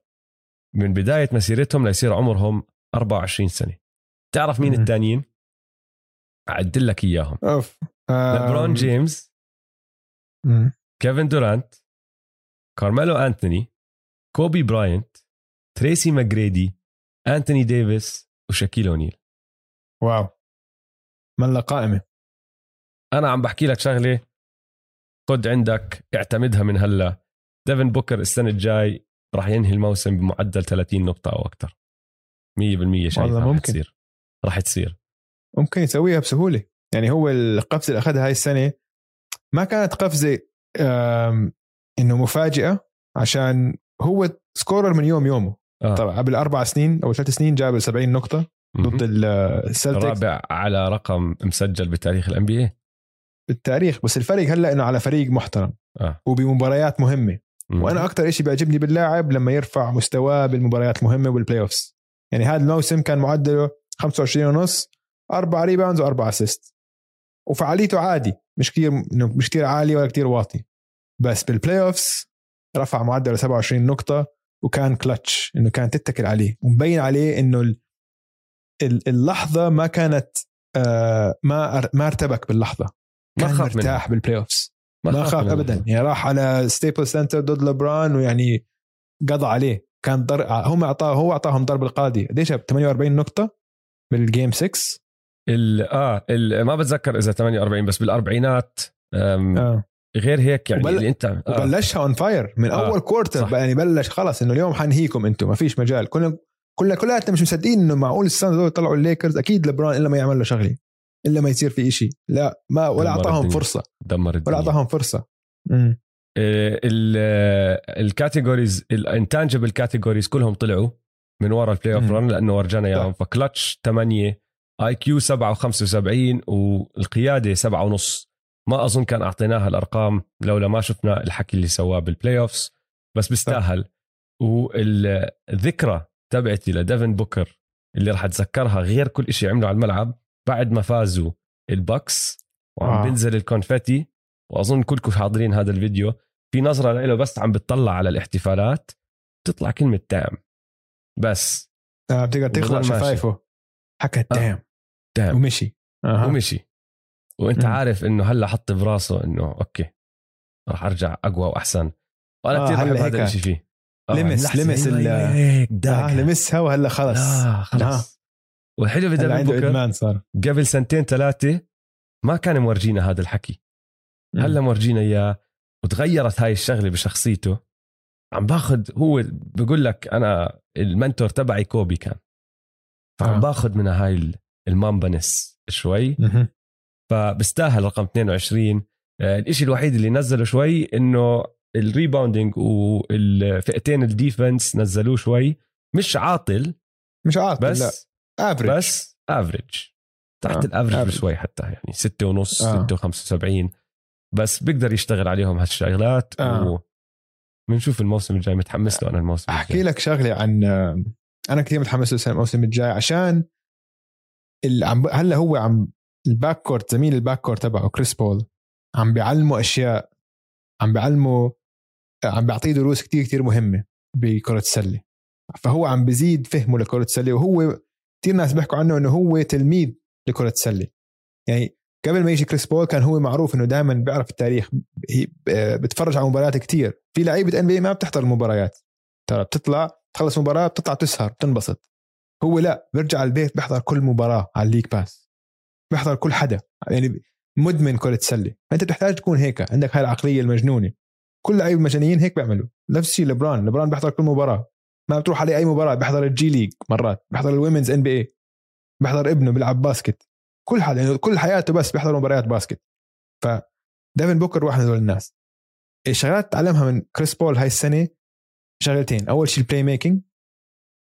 من بداية مسيرتهم ليصير عمرهم 24 سنة. تعرف مين الثانيين أعد لك إياهم. أوف. لبرون جيمس كيفن دورانت كارميلو أنتوني كوبي براينت تريسي ماكجريدي أنتوني ديفيس وشاكيل أونيل. واو. من قائمة؟ أنا عم بحكي لك شغلة خد عندك اعتمدها من هلا. ديفن بوكر السنة الجاي راح ينهي الموسم بمعدل 30 نقطة أو أكثر 100% شايفها ممكن. تصير. راح تصير. ممكن يسويها بسهولة. يعني هو القفزة اللي أخذها هاي السنة ما كانت قفزة إنه مفاجئة عشان هو scorer من يوم يومه. آه. طبعا قبل أربع سنين أو ثلاث سنين جاب 70 نقطة ضد السلتكس رابع على رقم مسجل بتاريخ الان بي بالتاريخ بس الفريق هلأ إنه على فريق محترم. آه. وبمباريات مهمة. مم. وأنا أكثر شيء بيعجبني باللاعب لما يرفع مستواه بالمباريات المهمه وال playoffs يعني هذا الموسم كان معدله 25 ونص أربع rebounds وأربع assist وفعاليته عادي. مش كثير مش كثير عالي ولا كثير واطي بس بال playoffs رفع معدله 27 نقطة وكان كلتش إنه كان تتكل عليه. ومبين عليه إنه اللحظة ما كانت آه، ما ما ارتبك باللحظة. كان ما خاف مرتاح بال playoffs ما, ما خاف ابدا. يعني راح على Staples Center ضد لبرون ويعني قضى عليه. كان ضر... هم اعطاه هو أعطاهم ضرب القاضي. قديش؟ 48 نقطة بال game 6 ال آه ال ما بتذكر إذا 48 بس بالأربعينات آه. غير هيك يعني وبل... اللي انت آه. وبلشها on fire من آه. أول quarter يعني بلش خلص إنه اليوم حنهيكم أنتم ما فيش مجال. كلنا كلنا كلياتنا مش مصدقين إنه معقول السنة دول يطلعوا الليكرز. أكيد لبران إلا ما يعمل له شغلة إلا ما يصير في إشي. لا ما ولا أعطاهم فرصة. دمر الدنيا. ولا أعطاهم فرصة. امم ال categories ال intangible categories كلهم طلعوا من ورا ال playoff run لأنه ورجانا إياهم. فكلتش 8 IQ 7 و75 والقيادة 7 ونص. ما أظن كان أعطيناها الأرقام لولا ما شفنا الحكي اللي سواه بال playoffs بس بيستاهل. والذكرى تبعتي لديفن بوكر اللي راح أتذكرها غير كل شيء عمله على الملعب بعد ما فازوا البكس وعم آه. بينزل ال confetti. وأظن كلكم حاضرين هذا الفيديو. في نظرة له بس عم بتطلع على الاحتفالات تطلع كلمة damn بس. آه بتقدر تخلع شفايفه. حكى آه. damn ومشي. آه. ومشي. وأنت م. عارف إنه هلا حط براسه إنه okay راح أرجع أقوى وأحسن. وأنا آه كثير بحب هذا الشيء فيه. آه لمس لمس ال آه لمسها وهلا خلص. لا خلص. آه. والحلو في ديفن بوكر صار. قبل سنتين ثلاثة ما كان مورجينا هذا الحكي. هلا مورجينا إياه وتغيرت هاي الشغلة بشخصيته. عم باخذ هو بقول لك أنا ال mentor تبعي كوبي كان. فعم آه. باخذ من هاي ال mambaness شوي فبستاهل رقم 22 آه، الشيء الوحيد اللي نزله شوي إنه ال rebounding والفئتين ال defense نزلوه شوي مش عاطل مش عاطل بس لا. average بس average تحت آه. ال average شوي حتى يعني ستة ونص آه. ستة وخمسة وسبعين بس بيقدر يشتغل عليهم هالشغلات آه. و بنشوف الموسم الجاي متحمس له أنا الموسم أحكي الجاي. لك شغلة عن أنا كثير متحمس الموسم الجاي عشان عم هلا هو عم ال backcourt زميل ال backcourt تبعه كريس بول عم بيعلمه أشياء عم بيعلمه عم بيعطيه دروس كتير كتير مهمة بكرة السلة. فهو عم بزيد فهمه لكرة السلة وهو كثير ناس بيحكوا عنه إنه هو تلميذ لكرة السلة. يعني قبل ما يجي كريس بول كان هو معروف إنه دائما بيعرف التاريخ بتفرج على مباريات كتير في لعيبة NBA ما بتحضر المباريات ترى بتطلع تخلص مباراة بتطلع تسهر بتنبسط. هو لا بيرجع البيت بيحضر كل مباراة على ال League Pass. بيحضر كل حدا. يعني مدمن كرة سلة فانت بتحتاج تكون هيك. عندك هاي العقلية المجنونة. كل لعيبة المجانيين هيك بيعملوا. نفس الشيء لبران لبران بيحضر كل مباراة. ما بتروح عليه أي مباراة. بيحضر الجي ليج مرات. بيحضر ال women's NBA بيحضر ابنه بيلعب basket. كل حدا يعني كل حياته بس بيحضر مباريات basket. ف ديفن بوكر واحد من الناس. الشغلات تعلمها من كريس بول هاي السنة شغلتين. أول شيء ال playmaking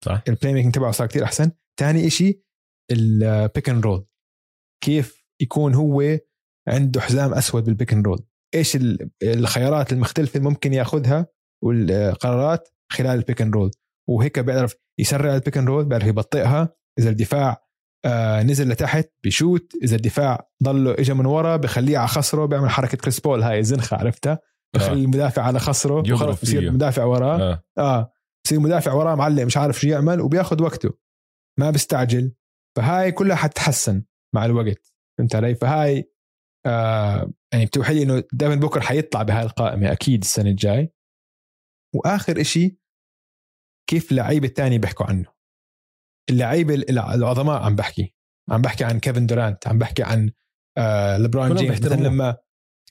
صح. ال playmaking تبعه صار كثير أحسن. ثاني شيء ال pick and roll كيف يكون هو عنده حزام أسود بال pick and roll إيش الخيارات المختلفة اللي ممكن يأخذها والقرارات خلال ال pick and roll وهيك بيعرف يسرع ال pick and roll بيعرف يبطئها. إذا الدفاع آه نزل لتحت بشوت إذا الدفاع ضله اجى من ورا بخليه على خصره بيعمل حركة كريس بول هاي الزنخه عرفتها؟ بخلي آه. المدافع على خصره وخلص بصير مدافع وراه. آه. آه. بصير مدافع وراه معلق مش عارف شو يعمل وبياخذ وقته. ما بيستعجل. فهاي كلها حتتحسن مع الوقت. فهمت علي؟ فهاي آه يعني بتوحي لي إنه ديفن بوكر حيطلع بهاي القائمة أكيد السنة الجاي. وآخر إشي كيف اللعيبة الثانية بيحكوا عنه؟ اللعيبة العظماء عم بحكي. عم بحكي عن كيفن دورانت عم بحكي عن آه لبرون جيمس. مثلا لما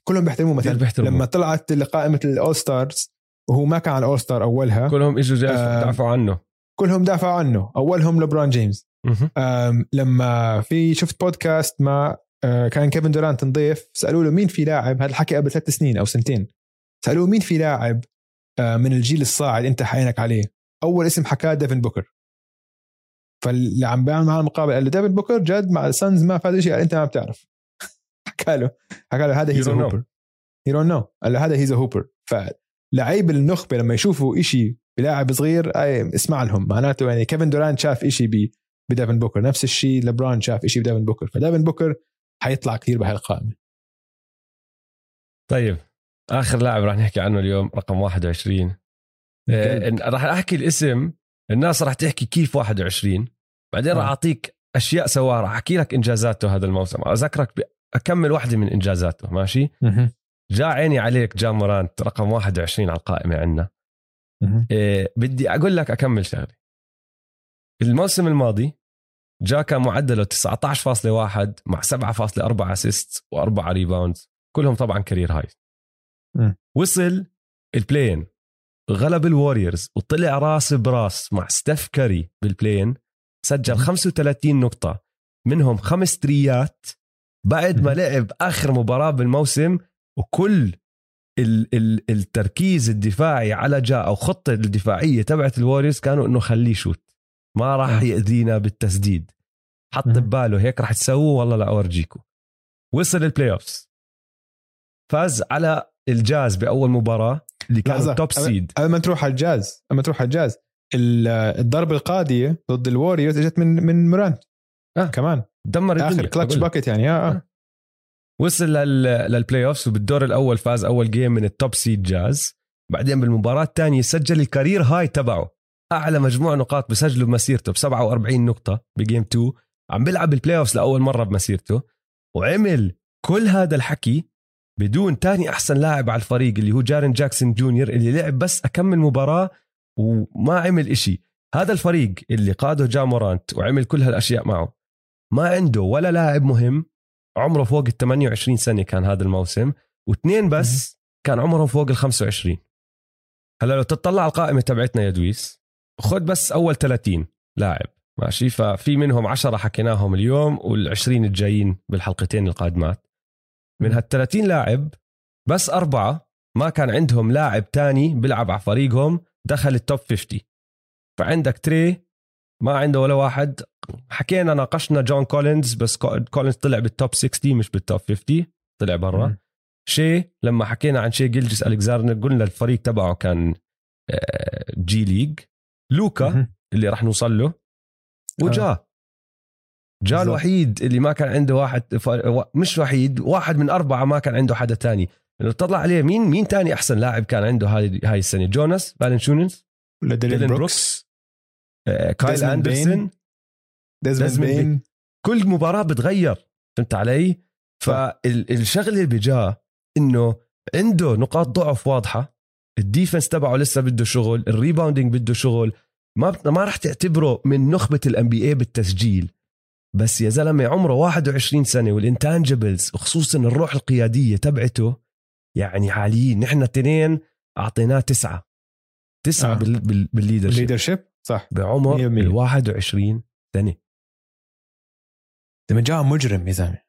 كلهم بيحترموه مثلا. بيحترموه. لما طلعت قائمه ال All-Stars وهو ما كان على ال All-Star أولها كلهم إجوا آه دافعوا عنه. كلهم دافعوا عنه. أولهم لبرون جيمس. لما في شفت بودكاست مع آه كان كيفن دورانت ضيف سألوا له مين في لاعب هذا الحكي قبل ثلاث سنين أو سنتين. سألوه مين في لاعب آه من الجيل الصاعد أنت عينك عليه؟ أول اسم حكاه ديفن بوكر. فاللي عم بيعمل معاه المقابلة قال له ديفن بوكر جد مع السانز ما فاز شيء أنت ما بتعرف. حكى له حكى له هذا he's hooper he don't know قال له هذا he's hooper فلعيب النخبة لما يشوفوا شيء بلاعب صغير أي اسمع لهم. معناته يعني كيفن دورانت شاف شيء بديفن بوكر. نفس الشيء لبران شاف شيء بديفن بوكر. فديفن بوكر حيطلع كثير بهاي القائمة. طيب آخر لاعب راح نحكي عنه اليوم رقم 21 آه راح أحكي الاسم الناس راح تحكي كيف 21 بعدين راح آه. أعطيك أشياء سواها راح أحكي لك إنجازاته هذا الموسم. أذكرك أكمل واحدة من إنجازاته ماشي؟ جاء عيني عليك جا مورانت رقم 21 على القائمة عندنا. إيه بدي أقول لك أكمل شغلة. الموسم الماضي جا كان معدله 19.1 مع 7.4 assist و4 rebound كلهم طبعا career high وصل ال play-in غلب الوريورز وطلع راس براس مع ستيف كاري بال play-in سجل 35 نقطة منهم خمس تريات بعد ما لعب آخر مباراة بالموسم وكل ال ال التركيز الدفاعي على جا أو خطة الدفاعية تبعت الوريورز كانوا إنه خليه shoot ما راح يأذينا بالتسديد. حط بباله هيك راح تسووه؟ والله لا أورجيكم وصل ال playoffs فاز على الجاز بأول مباراة اللي كان top seed قبل ما تروح على الجاز قبل ما تروح على الجاز الضربة القاضيه ضد الوريورز إجت من من مورانت آه. كمان. دمر الدنيا اخر clutch bucket يعني آه, آه. وصل لل... لل playoffs وبالدور الأول فاز أول game من ال top seed جاز بعدين بالمباراة الثانية سجل ال career high تبعه. أعلى مجموع نقاط بسجله بمسيرته ب 47 نقطة ب game 2 عم بيلعب ال playoffs لأول مرة بمسيرته. وعمل كل هذا الحكي بدون تاني أحسن لاعب على الفريق اللي هو جارين جاكسون جونيور اللي لعب بس أكم مباراة وما عمل إشي. هذا الفريق اللي قاده جا مورانت وعمل كل هالأشياء معه. ما عنده ولا لاعب مهم. عمره فوق ال 28 سنة كان هذا الموسم. واثنين بس كان عمرهم فوق ال 25 هلا لو تطلع على القائمة تبعتنا يا دويس خذ بس أول 30 لاعب ماشي؟ ففي منهم 10 حكيناهم اليوم وال20 الجايين بالحلقتين القادمات. من هال 30 لاعب بس أربعة ما كان عندهم لاعب تاني بيلعب على فريقهم دخل التوب 50 فعندك تري ما عنده ولا واحد. حكينا ناقشنا جون كولينز بس كولينز طلع بال top 60 مش بال top 50 طلع برا. شي لما حكينا عن شي جيلجس الكزاندر قلنا الفريق تبعه كان جي آه، ليج لوكا اللي راح نوصل له وجا. آه. جا الوحيد اللي ما كان عنده واحد مش وحيد واحد من أربعة ما كان عنده حدا تاني. لو تطلع عليه مين مين تاني أحسن لاعب كان عنده هاي هاي السنة؟ جوناس فالنشونز ولا ديلين, بروكس, آه كايل أندرسون ديزموند بين. كل مباراة بتغير فهمت علي؟ فالشغلة اللي بجا إنه عنده نقاط ضعف واضحة ال defense تبعه لسه بده شغل ال rebounding بده شغل. ما ما راح تعتبره من نخبة ال NBA بالتسجيل. بس يا زلمة عمره 21 سنة وال intangibles وخصوصا الروح القيادية تبعته يعني عاليين. نحن الاثنين أعطيناه تسعة. تسعة آه. بال leadership صح. بعمر ال 21 سنة. لما جا مجرم يا زلمة.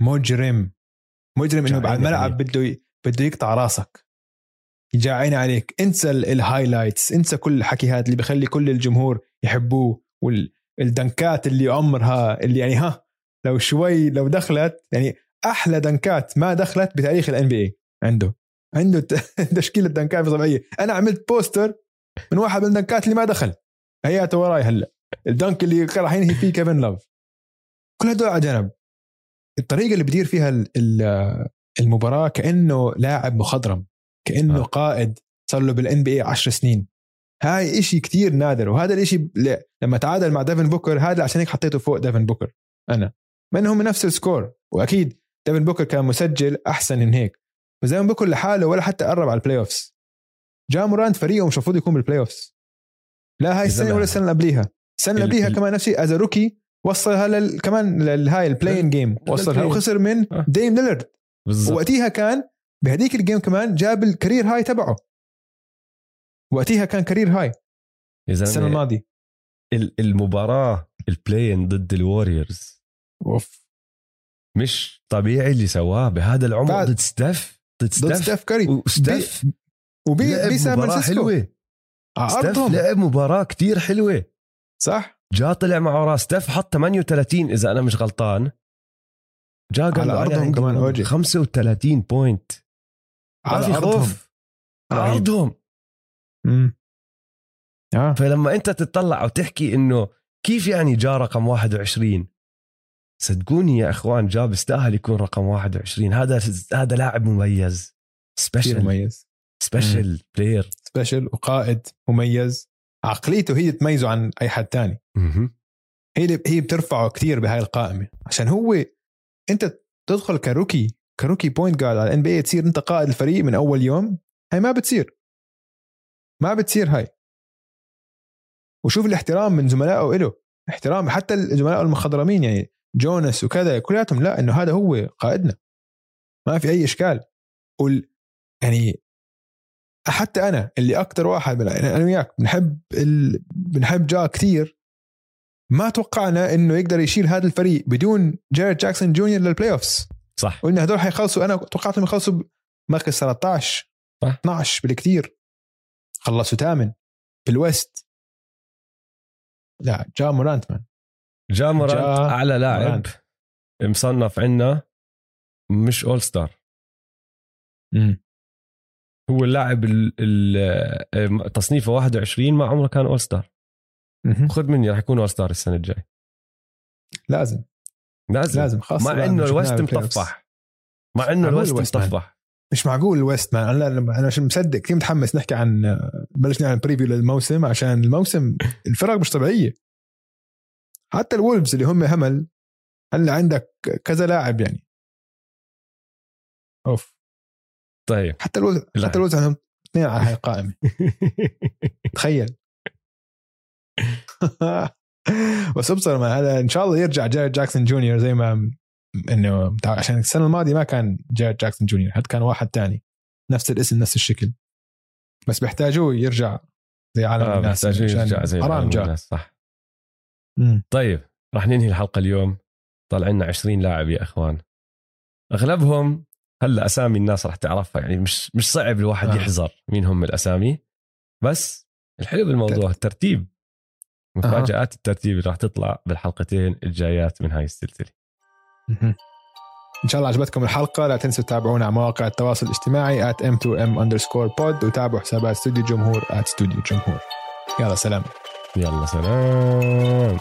مجرم. مجرم إنه بعد الملعب بده بده يقطع راسك. جا عيني عليك. انسى ال highlights انسى كل الحكي هذا اللي بخلي كل الجمهور يحبوه والدنكات اللي عمرها اللي يعني ها لو شوي لو دخلت يعني أحلى دنكات ما دخلت بتاريخ ال NBA عنده. عنده تشكيلة دنكات طبيعية. أنا عملت poster من واحد من الدنكات اللي ما دخل. هياته وراي هلا. ال dunk اللي راح ينهي فيه كيفن لوف. كل هدول على جنب. الطريقة اللي بدير فيها المباراة كأنه لاعب مخضرم. كأنه آه. قائد صار له بال NBA 10 سنين. هاي إشي كتير نادر. وهذا الإشي لما تعادل مع ديفن بوكر هذا عشان هيك حطيته فوق ديفن بوكر. أنا. ما إنهم نفس ال score. وأكيد ديفن بوكر كان مسجل أحسن من هيك. بس ديفن بوكر لحاله ولا حتى قرب على ال playoffs جا مورانت فريقه مش المفروض يكون بال playoffs لا هاي السنة ولا السنة اللي قبليها. السنة اللي قبليها كمان نفس الشيء as rookie وصلها لل... كمان لهاي ال play-in game وصلها وخسر من ديم ليلرد وقتيها كان بهديك ال game كمان جاب ال career high تبعه. وقتها كان career high السنة الماضية. المباراة ال play-in ضد الوريورز أوف. مش طبيعي اللي سواه بهذا العمر. ضد ستيف ضد ستيف كاري وستيف وبي بي سان مباراة حلوة. ستيف لعب مباراة كتير حلوة. صح. جا طلع معه راس ستيف حط 38 إذا أنا مش غلطان. جا قال على أرضهم كمان اوجي 35 point على أرضهم. على أرضهم. امم آه. فلما أنت تطلع وتحكي إنه كيف يعني جا رقم 21 صدقوني يا إخوان جا بيستاهل يكون رقم 21 هذا هذا لاعب مميز. special مميز. special player special وقائد مميز. عقليته هي تميزه عن أي حد تاني. هي هي بترفعه كثير بهاي القائمة. عشان هو أنت تدخل ك rookie ك rookie point guard على ال NBA تصير أنت قائد الفريق من أول يوم هاي ما بتصير. ما بتصير هاي. وشوف الاحترام من زملائه له احترام حتى الزملاء المخضرمين يعني جوناس وكذا كلياتهم لا إنه هذا هو قائدنا. ما في أي إشكال. وال يعني حتى أنا اللي أكثر واحد يعني أنا وياك بنحب ال... بنحب جا كثير ما توقعنا إنه يقدر يشيل هذا الفريق بدون جيرد جاكسون جونيور لل playoffs صح. وإن هدول حيخلصوا أنا توقعتهم يخلصوا بمركز 13 صح. 12 بالكثير خلصوا ثامن. بالويست لا جا مورانت man جا مورانت جا أعلى لاعب مورانت. مصنف عندنا مش All-Star امم هو اللاعب تصنيفه 21 ما عمره كان All-Star خذ مني راح يكون All-Star السنة الجاي لازم. لازم. لازم خاصة مع إنه الويست مطفح. مع إنه الويست مطفح. مش معقول الويست man؟ أنا أنا عشان مصدق. كثير متحمس نحكي عن بلشنا عن preview للموسم عشان الموسم الفرق مش طبيعية. حتى الولفز اللي هم همل هلا عندك كذا لاعب يعني. أوف. طيب. حتى الولفز حتى الولفز عندهم اثنين على هاي القائمه تخيل. بس ابصر ما هذا إن شاء الله يرجع جاري جاكسون جونيور زي ما إنه عشان السنة الماضية ما كان جاري جاكسون جونيور حتى كان واحد تاني. نفس الاسم نفس الشكل. بس بيحتاجوه يرجع زي عالم آه الناس يرجع زي حرام جاء. صح. مم. طيب راح ننهي الحلقة اليوم. طلع لنا 20 لاعب يا إخوان. أغلبهم هلا أسامي الناس راح تعرفها يعني مش مش صعب الواحد آه. يحذر مين هم الأسامي. بس الحلو بالموضوع الترتيب. مفاجآت الترتيب اللي راح تطلع بالحلقتين الجايات من هاي السلسلة. إن شاء الله عجبتكم الحلقة لا تنسوا تتابعونا على مواقع التواصل الاجتماعي at m2m underscore pod وتابعوا حسابات استوديو جمهور at جمهور يلا سلام. يلا سلام.